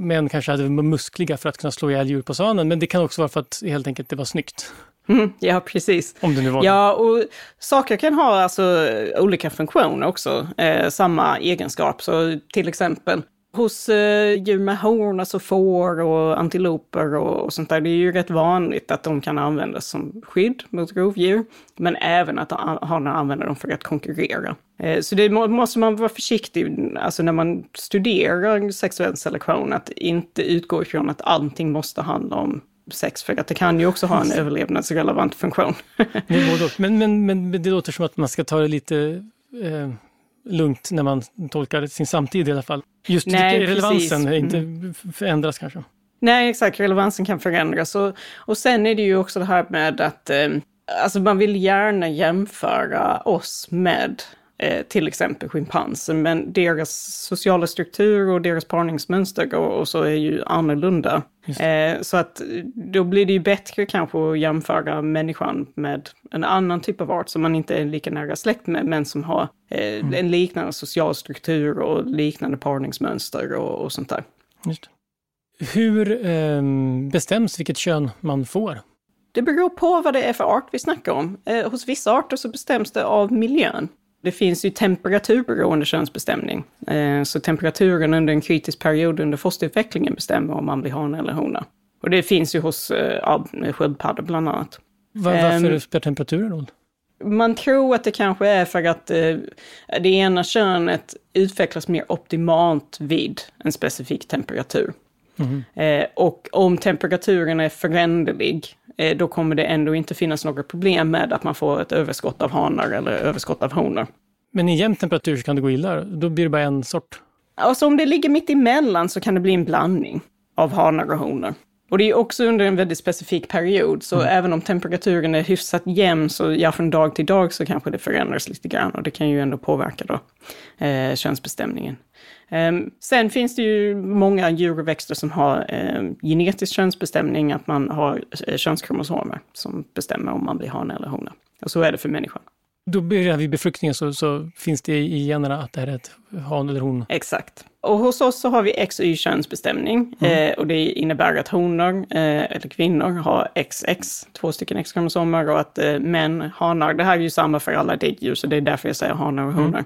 män kanske hade muskliga för att kunna slå ihjäl djur på savannen. Men det kan också vara för att helt enkelt det var snyggt. Mm, ja, precis. Om det nu var Ja, och saker kan ha alltså olika funktioner också, eh, samma egenskap. Så till exempel hos eh, djur med horn, alltså får och antiloper och, och, sånt där, det är ju rätt vanligt att de kan användas som skydd mot rovdjur. Men även att hanarna använder dem för att konkurrera. Eh, så det måste man vara försiktig, alltså när man studerar sexuell selektion, att inte utgå ifrån att allting måste handla om sex, för att det kan ju också ha en överlevnadsrelevant funktion. *laughs* men, men, men det låter som att man ska ta det lite eh, lugnt när man tolkar sin samtid i alla fall. Just Nej, relevansen precis. inte mm. förändras kanske. Nej, exakt. Relevansen kan förändras. Och, och sen är det ju också det här med att eh, alltså man vill gärna jämföra oss med till exempel schimpanser, men deras sociala struktur och deras parningsmönster och, och så är ju annorlunda. Eh, så att då blir det ju bättre kanske att jämföra människan med en annan typ av art som man inte är lika nära släkt med, men som har eh, mm. en liknande social struktur och liknande parningsmönster och, och sånt där. Hur eh, bestäms vilket kön man får? Det beror på vad det är för art vi snackar om. Eh, hos vissa arter så bestäms det av miljön. Det finns ju temperaturberoende könsbestämning. Eh, så temperaturen under en kritisk period under fosterutvecklingen bestämmer om man blir hane eller hona. Och det finns ju hos eh, sköldpaddor bland annat. Var, varför um, spelar temperaturen roll? Man tror att det kanske är för att eh, det ena könet utvecklas mer optimalt vid en specifik temperatur. Mm. Eh, och om temperaturen är föränderlig, eh, då kommer det ändå inte finnas några problem med att man får ett överskott av hanar eller överskott av honor. Men i jämn temperatur så kan det gå illa, då blir det bara en sort? Alltså om det ligger mitt emellan så kan det bli en blandning av hanar och honor. Och det är också under en väldigt specifik period, så mm. även om temperaturen är hyfsat jämn, så ja, från dag till dag så kanske det förändras lite grann och det kan ju ändå påverka då eh, könsbestämningen. Ehm, sen finns det ju många djur och växter som har ehm, genetisk könsbestämning, att man har eh, könskromosomer som bestämmer om man blir hane eller hona. Och så är det för människan. Då börjar vid befruktningen så, så, finns det i generna att det här är ett han eller hon? Exakt. Och hos oss så har vi X och Y-könsbestämning. Mm. Eh, och det innebär att honor, eh, eller kvinnor, har XX, två stycken X-kromosomer, och att eh, män, hanar, det här är ju samma för alla däggdjur, så det är därför jag säger hanar och honor,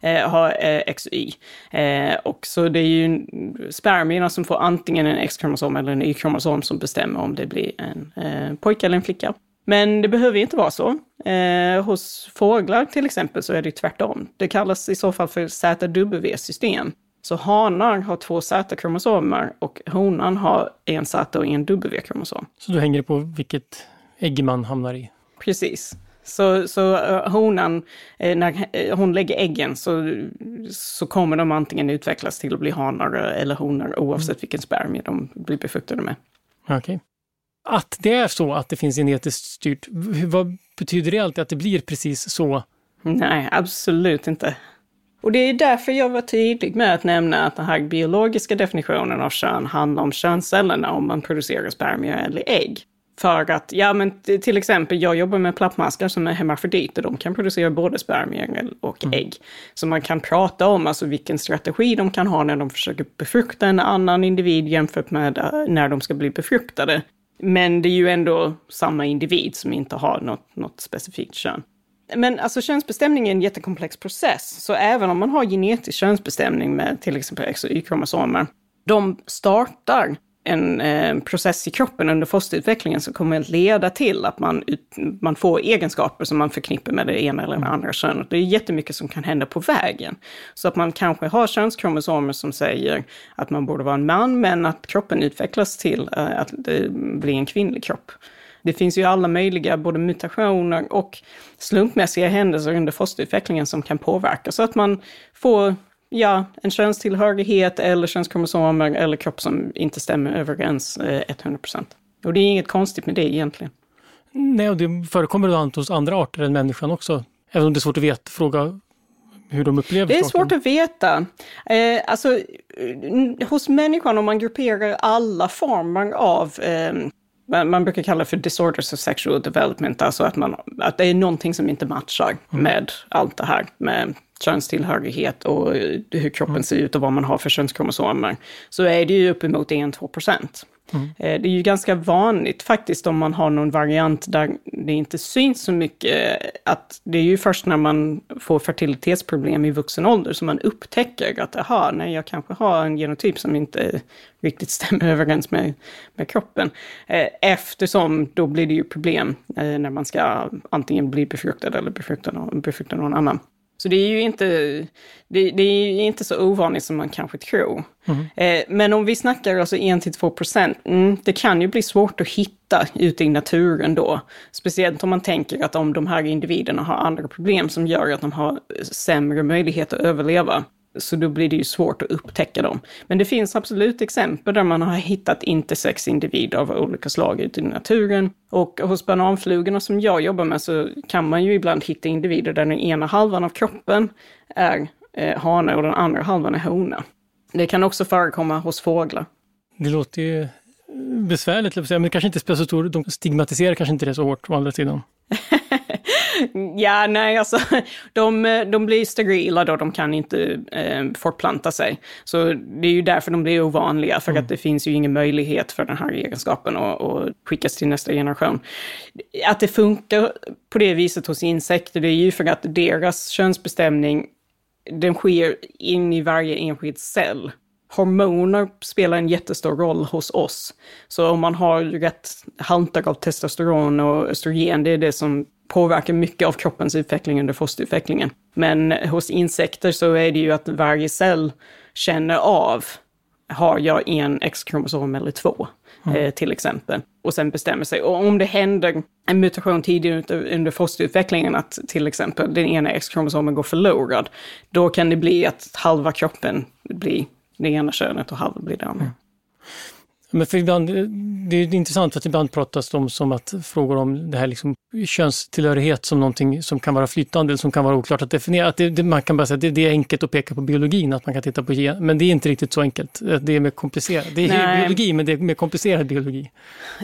mm. Har eh, X och Y. Eh, och så det är ju spermierna som får antingen en X-kromosom eller en Y-kromosom som bestämmer om det blir en pojke eller en flicka. Men det behöver inte vara så. Eh, hos fåglar till exempel så är det tvärtom. Det kallas i så fall för ZW-system. Så hanar har två Z-kromosomer och honan har en Z och en W-kromosom. Så då hänger det på vilket ägg man hamnar i? Precis. Så, så uh, honan, uh, när uh, hon lägger äggen så, så kommer de antingen utvecklas till att bli hanar eller honor oavsett mm. vilken spermie de blir befruktade med. Okej. Okay att det är så att det finns genetiskt styrt, vad betyder det alltid att det blir precis så? Nej, absolut inte. Och det är därför jag var tydlig med att nämna att den här biologiska definitionen av kön handlar om könscellerna, om man producerar spermier eller ägg. För att, ja men till exempel, jag jobbar med plappmaskar som är hemafroditer, de kan producera både spermier och mm. ägg. Så man kan prata om alltså vilken strategi de kan ha när de försöker befrukta en annan individ jämfört med äh, när de ska bli befruktade. Men det är ju ändå samma individ som inte har något, något specifikt kön. Men alltså könsbestämning är en jättekomplex process, så även om man har genetisk könsbestämning med till exempel X och Y-kromosomer, de startar en eh, process i kroppen under fosterutvecklingen som kommer att leda till att man, ut, man får egenskaper som man förknippar med det ena eller det andra könet. Det är jättemycket som kan hända på vägen. Så att man kanske har könskromosomer som säger att man borde vara en man, men att kroppen utvecklas till eh, att det blir en kvinnlig kropp. Det finns ju alla möjliga både mutationer och slumpmässiga händelser under fosterutvecklingen som kan påverka så att man får ja, en könstillhörighet eller könskromosomer eller kropp som inte stämmer överens eh, 100%. Och det är inget konstigt med det egentligen. Nej, och det förekommer då hos andra arter än människan också. Även om det är svårt att veta, fråga hur de upplever Det är svårt att veta. Eh, alltså, hos människan, om man grupperar alla former av eh, man brukar kalla det för disorders of sexual development, alltså att, man, att det är någonting som inte matchar mm. med allt det här med könstillhörighet och hur kroppen mm. ser ut och vad man har för könskromosomer, så är det ju uppemot 1-2 procent. Mm. Eh, det är ju ganska vanligt faktiskt om man har någon variant där det inte syns så mycket, att det är ju först när man får fertilitetsproblem i vuxen ålder som man upptäcker att aha, nej, jag kanske har en genotyp som inte riktigt *laughs* stämmer överens med, med kroppen. Eh, eftersom då blir det ju problem eh, när man ska antingen bli befruktad eller befrukta någon, befrukta någon annan. Så det är ju inte, det, det är inte så ovanligt som man kanske tror. Mm. Eh, men om vi snackar alltså 1-2 procent, mm, det kan ju bli svårt att hitta ute i naturen då. Speciellt om man tänker att om de här individerna har andra problem som gör att de har sämre möjlighet att överleva. Så då blir det ju svårt att upptäcka dem. Men det finns absolut exempel där man har hittat intersex-individer av olika slag ute i naturen. Och hos bananflugorna som jag jobbar med så kan man ju ibland hitta individer där den ena halvan av kroppen är eh, hane och den andra halvan är hona. Det kan också förekomma hos fåglar. Det låter ju besvärligt, men det kanske inte spelar så stor De stigmatiserar kanske inte det så hårt å andra sidan. *laughs* ja, nej, alltså de, de blir sterila då, de kan inte eh, fortplanta sig. Så det är ju därför de blir ovanliga, för mm. att det finns ju ingen möjlighet för den här egenskapen att, att skickas till nästa generation. Att det funkar på det viset hos insekter, det är ju för att deras könsbestämning, den sker in i varje enskild cell hormoner spelar en jättestor roll hos oss. Så om man har rätt halter av testosteron och östrogen, det är det som påverkar mycket av kroppens utveckling under fosterutvecklingen. Men hos insekter så är det ju att varje cell känner av, har jag en X-kromosom eller två? Mm. Eh, till exempel. Och sen bestämmer sig. Och om det händer en mutation tidigt under fosterutvecklingen, att till exempel den ena X-kromosomen går förlorad, då kan det bli att halva kroppen blir det ena könet och halva blir det andra. Mm. Men för ibland, det är intressant för att ibland pratas det om som att frågor om det här liksom könstillhörighet som någonting som kan vara flytande eller som kan vara oklart att definiera. Att det, det, man kan bara säga att det, det, är enkelt att peka på biologin, att man kan titta på gen, men det är inte riktigt så enkelt. Det är mer komplicerat. Det är Nej. biologi, men det är mer komplicerad biologi.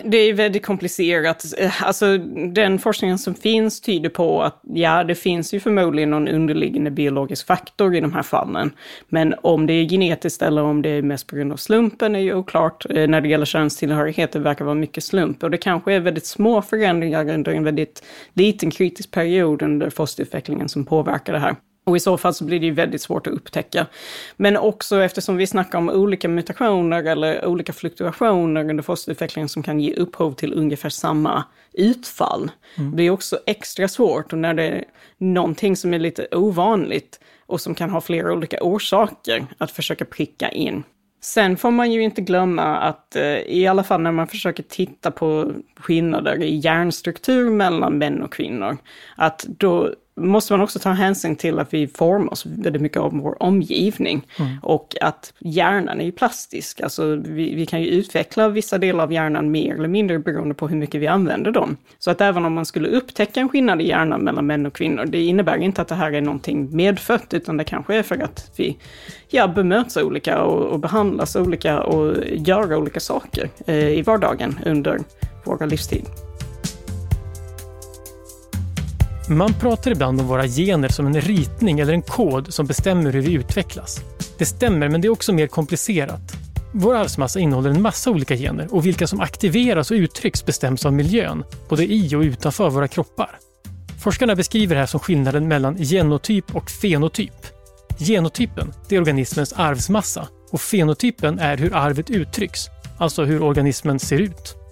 Det är väldigt komplicerat. Alltså den forskningen som finns tyder på att ja, det finns ju förmodligen någon underliggande biologisk faktor i de här fallen. Men om det är genetiskt eller om det är mest på grund av slumpen är ju oklart. När det gäller könstillhörighet, det verkar vara mycket slump. Och det kanske är väldigt små förändringar under en väldigt liten kritisk period under fosterutvecklingen som påverkar det här. Och i så fall så blir det ju väldigt svårt att upptäcka. Men också eftersom vi snackar om olika mutationer eller olika fluktuationer under fosterutvecklingen som kan ge upphov till ungefär samma utfall. Mm. Det är också extra svårt och när det är någonting som är lite ovanligt och som kan ha flera olika orsaker att försöka pricka in. Sen får man ju inte glömma att eh, i alla fall när man försöker titta på skillnader i hjärnstruktur mellan män och kvinnor, att då måste man också ta hänsyn till att vi formas väldigt mycket av vår omgivning. Mm. Och att hjärnan är ju plastisk, alltså vi, vi, kan ju utveckla vissa delar av hjärnan mer eller mindre beroende på hur mycket vi använder dem. Så att även om man skulle upptäcka en skillnad i hjärnan mellan män och kvinnor, det innebär inte att det här är någonting medfött, utan det kanske är för att vi ja, bemöts olika och, och behandlas olika och gör olika saker eh, i vardagen under vår livstid. Man pratar ibland om våra gener som en ritning eller en kod som bestämmer hur vi utvecklas. Det stämmer, men det är också mer komplicerat. Vår arvsmassa innehåller en massa olika gener och vilka som aktiveras och uttrycks bestäms av miljön, både i och utanför våra kroppar. Forskarna beskriver det här som skillnaden mellan genotyp och fenotyp. Genotypen, det är organismens arvsmassa och fenotypen är hur arvet uttrycks, alltså hur organismen ser ut.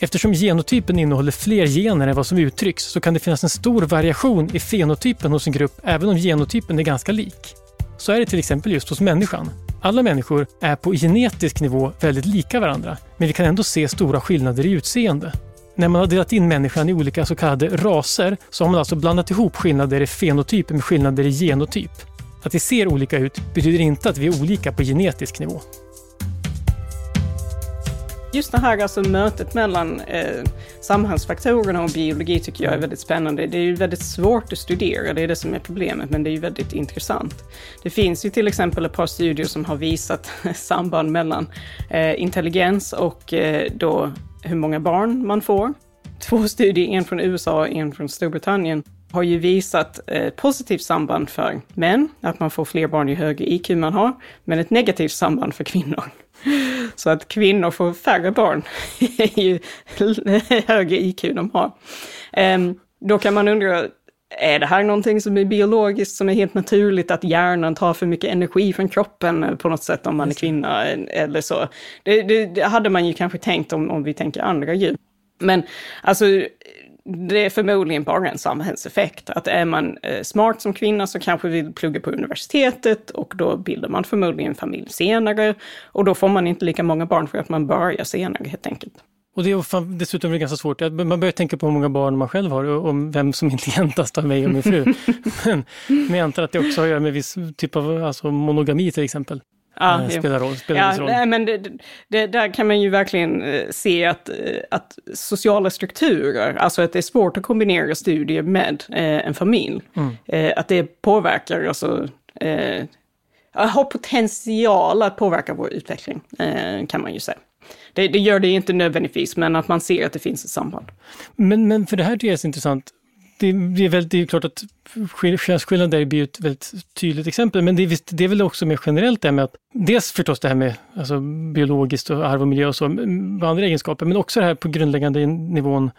Eftersom genotypen innehåller fler gener än vad som uttrycks så kan det finnas en stor variation i fenotypen hos en grupp även om genotypen är ganska lik. Så är det till exempel just hos människan. Alla människor är på genetisk nivå väldigt lika varandra, men vi kan ändå se stora skillnader i utseende. När man har delat in människan i olika så kallade raser så har man alltså blandat ihop skillnader i fenotyp med skillnader i genotyp. Att vi ser olika ut betyder inte att vi är olika på genetisk nivå. Just det här alltså mötet mellan eh, samhällsfaktorerna och biologi tycker jag är väldigt spännande. Det är ju väldigt svårt att studera, det är det som är problemet, men det är ju väldigt intressant. Det finns ju till exempel ett par studier som har visat *laughs* samband mellan eh, intelligens och eh, då hur många barn man får. Två studier, en från USA och en från Storbritannien, har ju visat ett positivt samband för män, att man får fler barn ju högre IQ man har, men ett negativt samband för kvinnor. *laughs* Så att kvinnor får färre barn *laughs* ju högre IQ de har. Ehm, då kan man undra, är det här någonting som är biologiskt, som är helt naturligt, att hjärnan tar för mycket energi från kroppen på något sätt om man är kvinna eller så? Det, det, det hade man ju kanske tänkt om, om vi tänker andra djur. Men alltså, det är förmodligen bara en samhällseffekt. Att är man eh, smart som kvinna så kanske vill plugga på universitetet och då bildar man förmodligen familj senare. Och då får man inte lika många barn för att man börjar senare helt enkelt. Och det är dessutom är ganska svårt. Man börjar tänka på hur många barn man själv har och vem som intelligentast av mig och min fru. men, *laughs* men jag antar att det också har att göra med viss typ av alltså monogami till exempel. Ja, eh, spelar roll. Spelar ja, roll. Nej, men det, det, där kan man ju verkligen eh, se att, eh, att sociala strukturer, alltså att det är svårt att kombinera studier med eh, en familj. Mm. Eh, att det påverkar, alltså, eh, har potential att påverka vår utveckling, kan man ju säga. Det, det, gör det inte nödvändigtvis, men att man ser att det finns ett samband. Men, men för det här tycker jag är så intressant. Det, det, är väl, det är klart att könsskillnader blir ett väldigt tydligt exempel, men det är, det är väl också mer generellt det med att dels förstås det här med alltså, biologiskt och arv och miljö och så, med andra egenskaper, men också det här på grundläggande nivån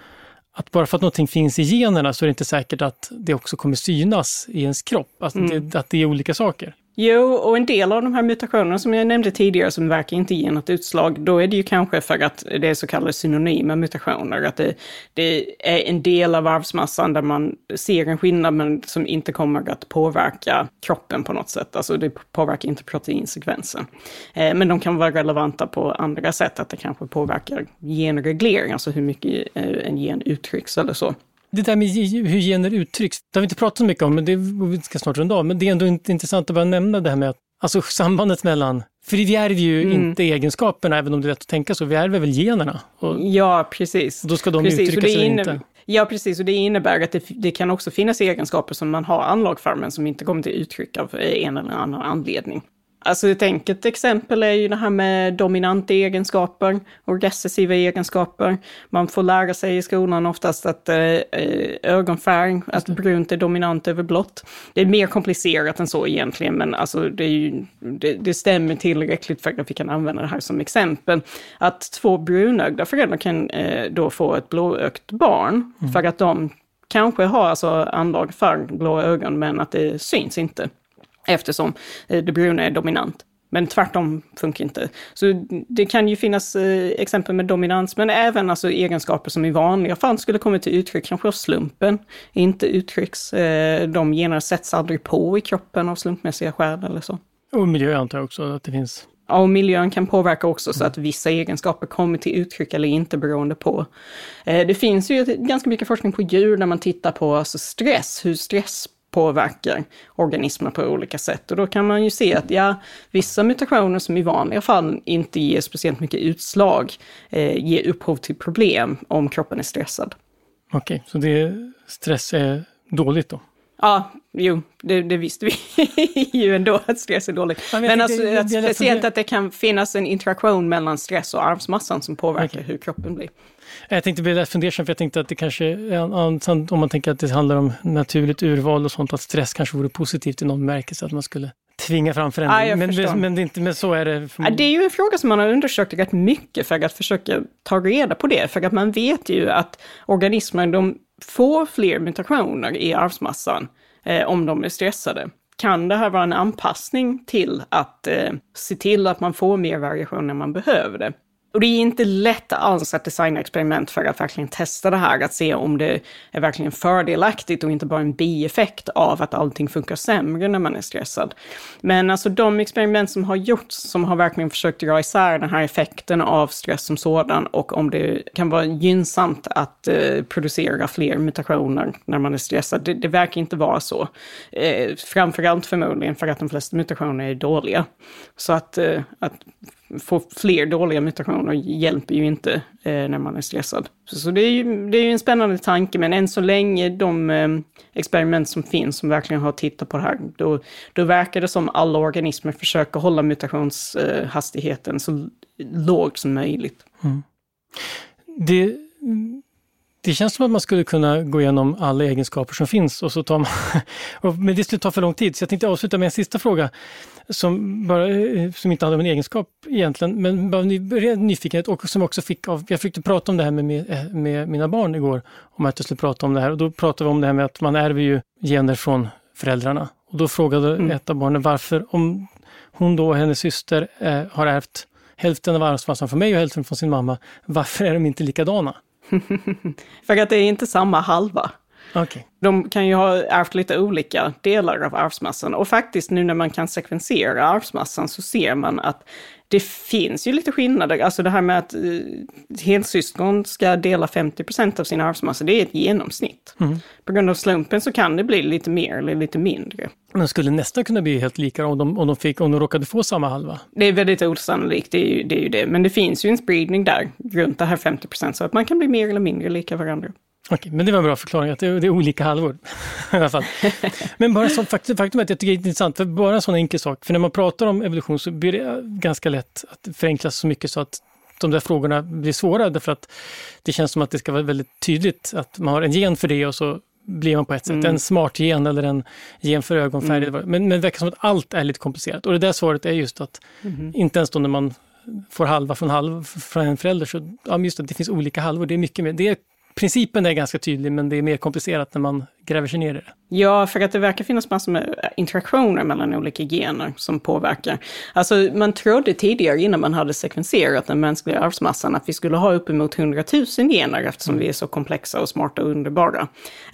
att bara för att någonting finns i generna så är det inte säkert att det också kommer synas i ens kropp, alltså mm. det, att det är olika saker. Jo, och en del av de här mutationerna som jag nämnde tidigare som verkar inte ge något utslag, då är det ju kanske för att det är så kallade synonyma mutationer. Att det, det är en del av arvsmassan där man ser en skillnad men som inte kommer att påverka kroppen på något sätt. Alltså det påverkar inte proteinsekvensen. Eh, men de kan vara relevanta på andra sätt, att det kanske påverkar genreglering, alltså hur mycket eh, en gen uttrycks eller så. Det där med hur gener uttrycks, det har vi inte pratat så mycket om, men det vi ska snart runda av. Men det är ändå intressant att bara nämna det här med att, alltså sambandet mellan för vi ärver ju mm. inte egenskaperna, även om det är lätt att tänka så. Vi ärver väl generna? Och, ja, precis. Och då ska de precis, uttryckas eller inte? Ja, precis. Och det innebär att det, det, kan också finnas egenskaper som man har anlag för, men som inte kommer till uttryck av en eller annan anledning. Alltså ett enkelt exempel är ju det här med dominanta egenskaper och recessiva egenskaper. Man får lära sig i skolan oftast att eh, eh ögonfärg, att brunt är dominant över blått. Det är mer komplicerat än så egentligen, men alltså det, ju, det, det stämmer tillräckligt för att vi kan använda det här som exempel. Att två brunögda föräldrar kan eh, då få ett blåögt barn, mm. för att de kanske har alltså anlag för blå ögon, men att det syns inte eftersom eh, det bruna är dominant. Men tvärtom funkar inte. Så det kan ju finnas eh, exempel med dominans, men även alltså egenskaper som i vanliga fall skulle komma till uttryck, kanske av slumpen, inte uttrycks. Eh, de generna sätts aldrig på i kroppen av slumpmässiga skäl eller så. Och miljö antar jag också att det finns. Ja, och miljön kan påverka också så att vissa egenskaper kommer till uttryck eller inte beroende på. Det finns ju ganska mycket forskning på djur där man tittar på alltså stress, hur stress påverkar organismer på olika sätt. Och då kan man ju se att ja, vissa mutationer som i vanliga fall inte ger speciellt mycket utslag, eh, ger upphov till problem om kroppen är stressad. Okej, okay, så det, stress är dåligt då? Ja, jo, det, det visste vi *laughs* ju ändå att stress är dåligt. Ja, men, men alltså, det, det, speciellt att det kan finnas en interaktion mellan stress och arvsmassan som påverkar okay. hur kroppen blir. Jag tänkte bli lätt fundersam för jag tänkte att det kanske, om man tänker att det handlar om naturligt urval och sånt, att stress kanske vore positivt i någon bemärkelse, att man skulle tvinga fram förändring. Ja, men, men, det inte, men så är det. Ja, det är ju en fråga som man har undersökt rätt mycket för att försöka ta reda på det. För att man vet ju att organismer, de får fler mutationer i arvsmassan eh, om de är stressade. Kan det här vara en anpassning till att eh, se till att man får mer variation när man behöver det? Och det är inte lätt alls att designa experiment för att verkligen testa det här, att se om det är verkligen fördelaktigt och inte bara en bieffekt av att allting funkar sämre när man är stressad. Men alltså de experiment som har gjorts, som har verkligen försökt dra isär den här effekten av stress som sådan och om det kan vara gynnsamt att eh, producera fler mutationer när man är stressad, det, det verkar inte vara så. Eh, framförallt förmodligen för att de flesta mutationer är dåliga. Så att, eh, att få fler dåliga mutationer hjälper ju inte eh, när man är stressad. Så, så, det, är ju, det är ju en spännande tanke, men än så länge de eh, experiment som finns som verkligen har tittat på det här, då, då verkar det som alla organismer försöker hålla mutationshastigheten eh, så lågt som möjligt. Mm. Det, det känns som att man skulle kunna gå igenom alla egenskaper som finns och så tar man... *laughs* men det skulle ta för lång tid, så jag tänkte avsluta med en sista fråga som, bara, eh, som inte om en egenskap egentligen, men bara nyfikenhet och som också fick av... Jag försökte prata om det här med, med, eh, med mina barn igår, om att jag skulle prata om det här och då pratade vi om det här med att man ärver ju gener från föräldrarna. Och då frågade mm. ett av barnen varför, om hon då och hennes syster eh, har ärvt hälften av arvsmassan från mig och hälften från sin mamma, varför är de inte likadana? *laughs* För att det är inte samma halva. Okay. De kan ju ha ärvt lite olika delar av arvsmassan och faktiskt nu när man kan sekvensera arvsmassan så ser man att det finns ju lite skillnader. Alltså det här med att uh, helsyskon ska dela 50% av sin arvsmassa, det är ett genomsnitt. Mm. På grund av slumpen så kan det bli lite mer eller lite mindre. Men skulle nästan kunna bli helt lika om de, om de, fick, om de råkade få samma halva? Det är väldigt osannolikt, det är, ju, det är ju det. Men det finns ju en spridning där runt det här 50% så att man kan bli mer eller mindre lika varandra. Okej, men det var en bra förklaring, att det är, det olika halvor. *laughs* I alla fall. Men bara som faktum, faktum är att jag tycker det är intressant, för bara en sån enkel sak, för när man pratar om evolution så blir det ganska lätt att förenklas så mycket så att de där frågorna blir svåra, därför att det känns som att det ska vara väldigt tydligt att man har en gen för det och så blir man på ett sätt. Mm. En smart gen eller en gen för ögonfärg. Mm. Men, men det verkar som att allt är lite komplicerat. Och det där svaret är just att mm. inte ens då när man får halva från halv från en förälder, så ja, just att det finns olika halvor. Det är mycket mer. Det är principen är ganska tydlig, men det är mer komplicerat när man gräver sig ner i det. Ja, för att det verkar finnas massor med interaktioner mellan olika gener som påverkar. Alltså, man trodde tidigare, innan man hade sekvenserat den mänskliga arvsmassan, att vi skulle ha uppemot 100 000 gener eftersom mm. vi är så komplexa och smarta och underbara.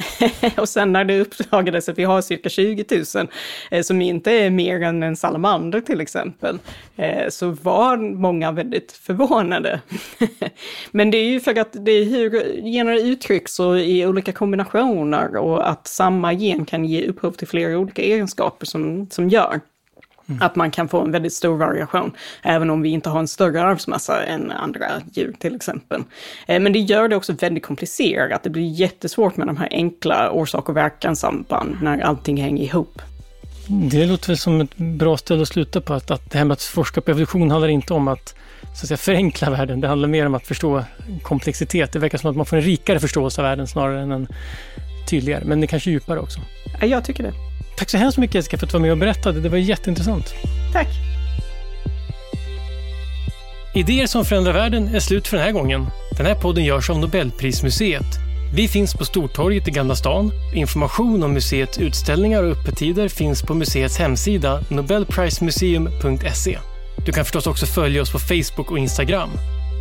*laughs* och sen när det uppdagades att vi har cirka 20 000, eh, som inte är mer än en salamander till exempel, eh, så var många väldigt förvånade. *laughs* Men det är ju för att det är hur gener uttrycks och i olika kombinationer och att samma gen kan ge upphov till flera olika egenskaper som, som gör Mm. Att man kan få en väldigt stor variation, även om vi inte har en större arvsmassa än andra djur till exempel. Eh, men det gör det också väldigt komplicerat. Det blir jättesvårt med de här enkla orsak och verkanssamband när allting hänger ihop. Det låter väl som ett bra ställe att sluta på, att, att det här med att forska på evolution handlar inte om att, så att säga, förenkla världen. Det handlar mer om att förstå komplexitet. Det verkar som att man får en rikare förståelse av världen snarare än en tydligare, men det kanske djupare också. Ja, jag tycker det. Tack så hemskt mycket Jessica för att du var med och berättade. Det var jätteintressant. Tack. Idéer som förändrar världen är slut för den här gången. Den här podden görs av Nobelprismuseet. Vi finns på Stortorget i Gamla stan. Information om museets utställningar och öppettider finns på museets hemsida nobelprismuseum.se. Du kan förstås också följa oss på Facebook och Instagram.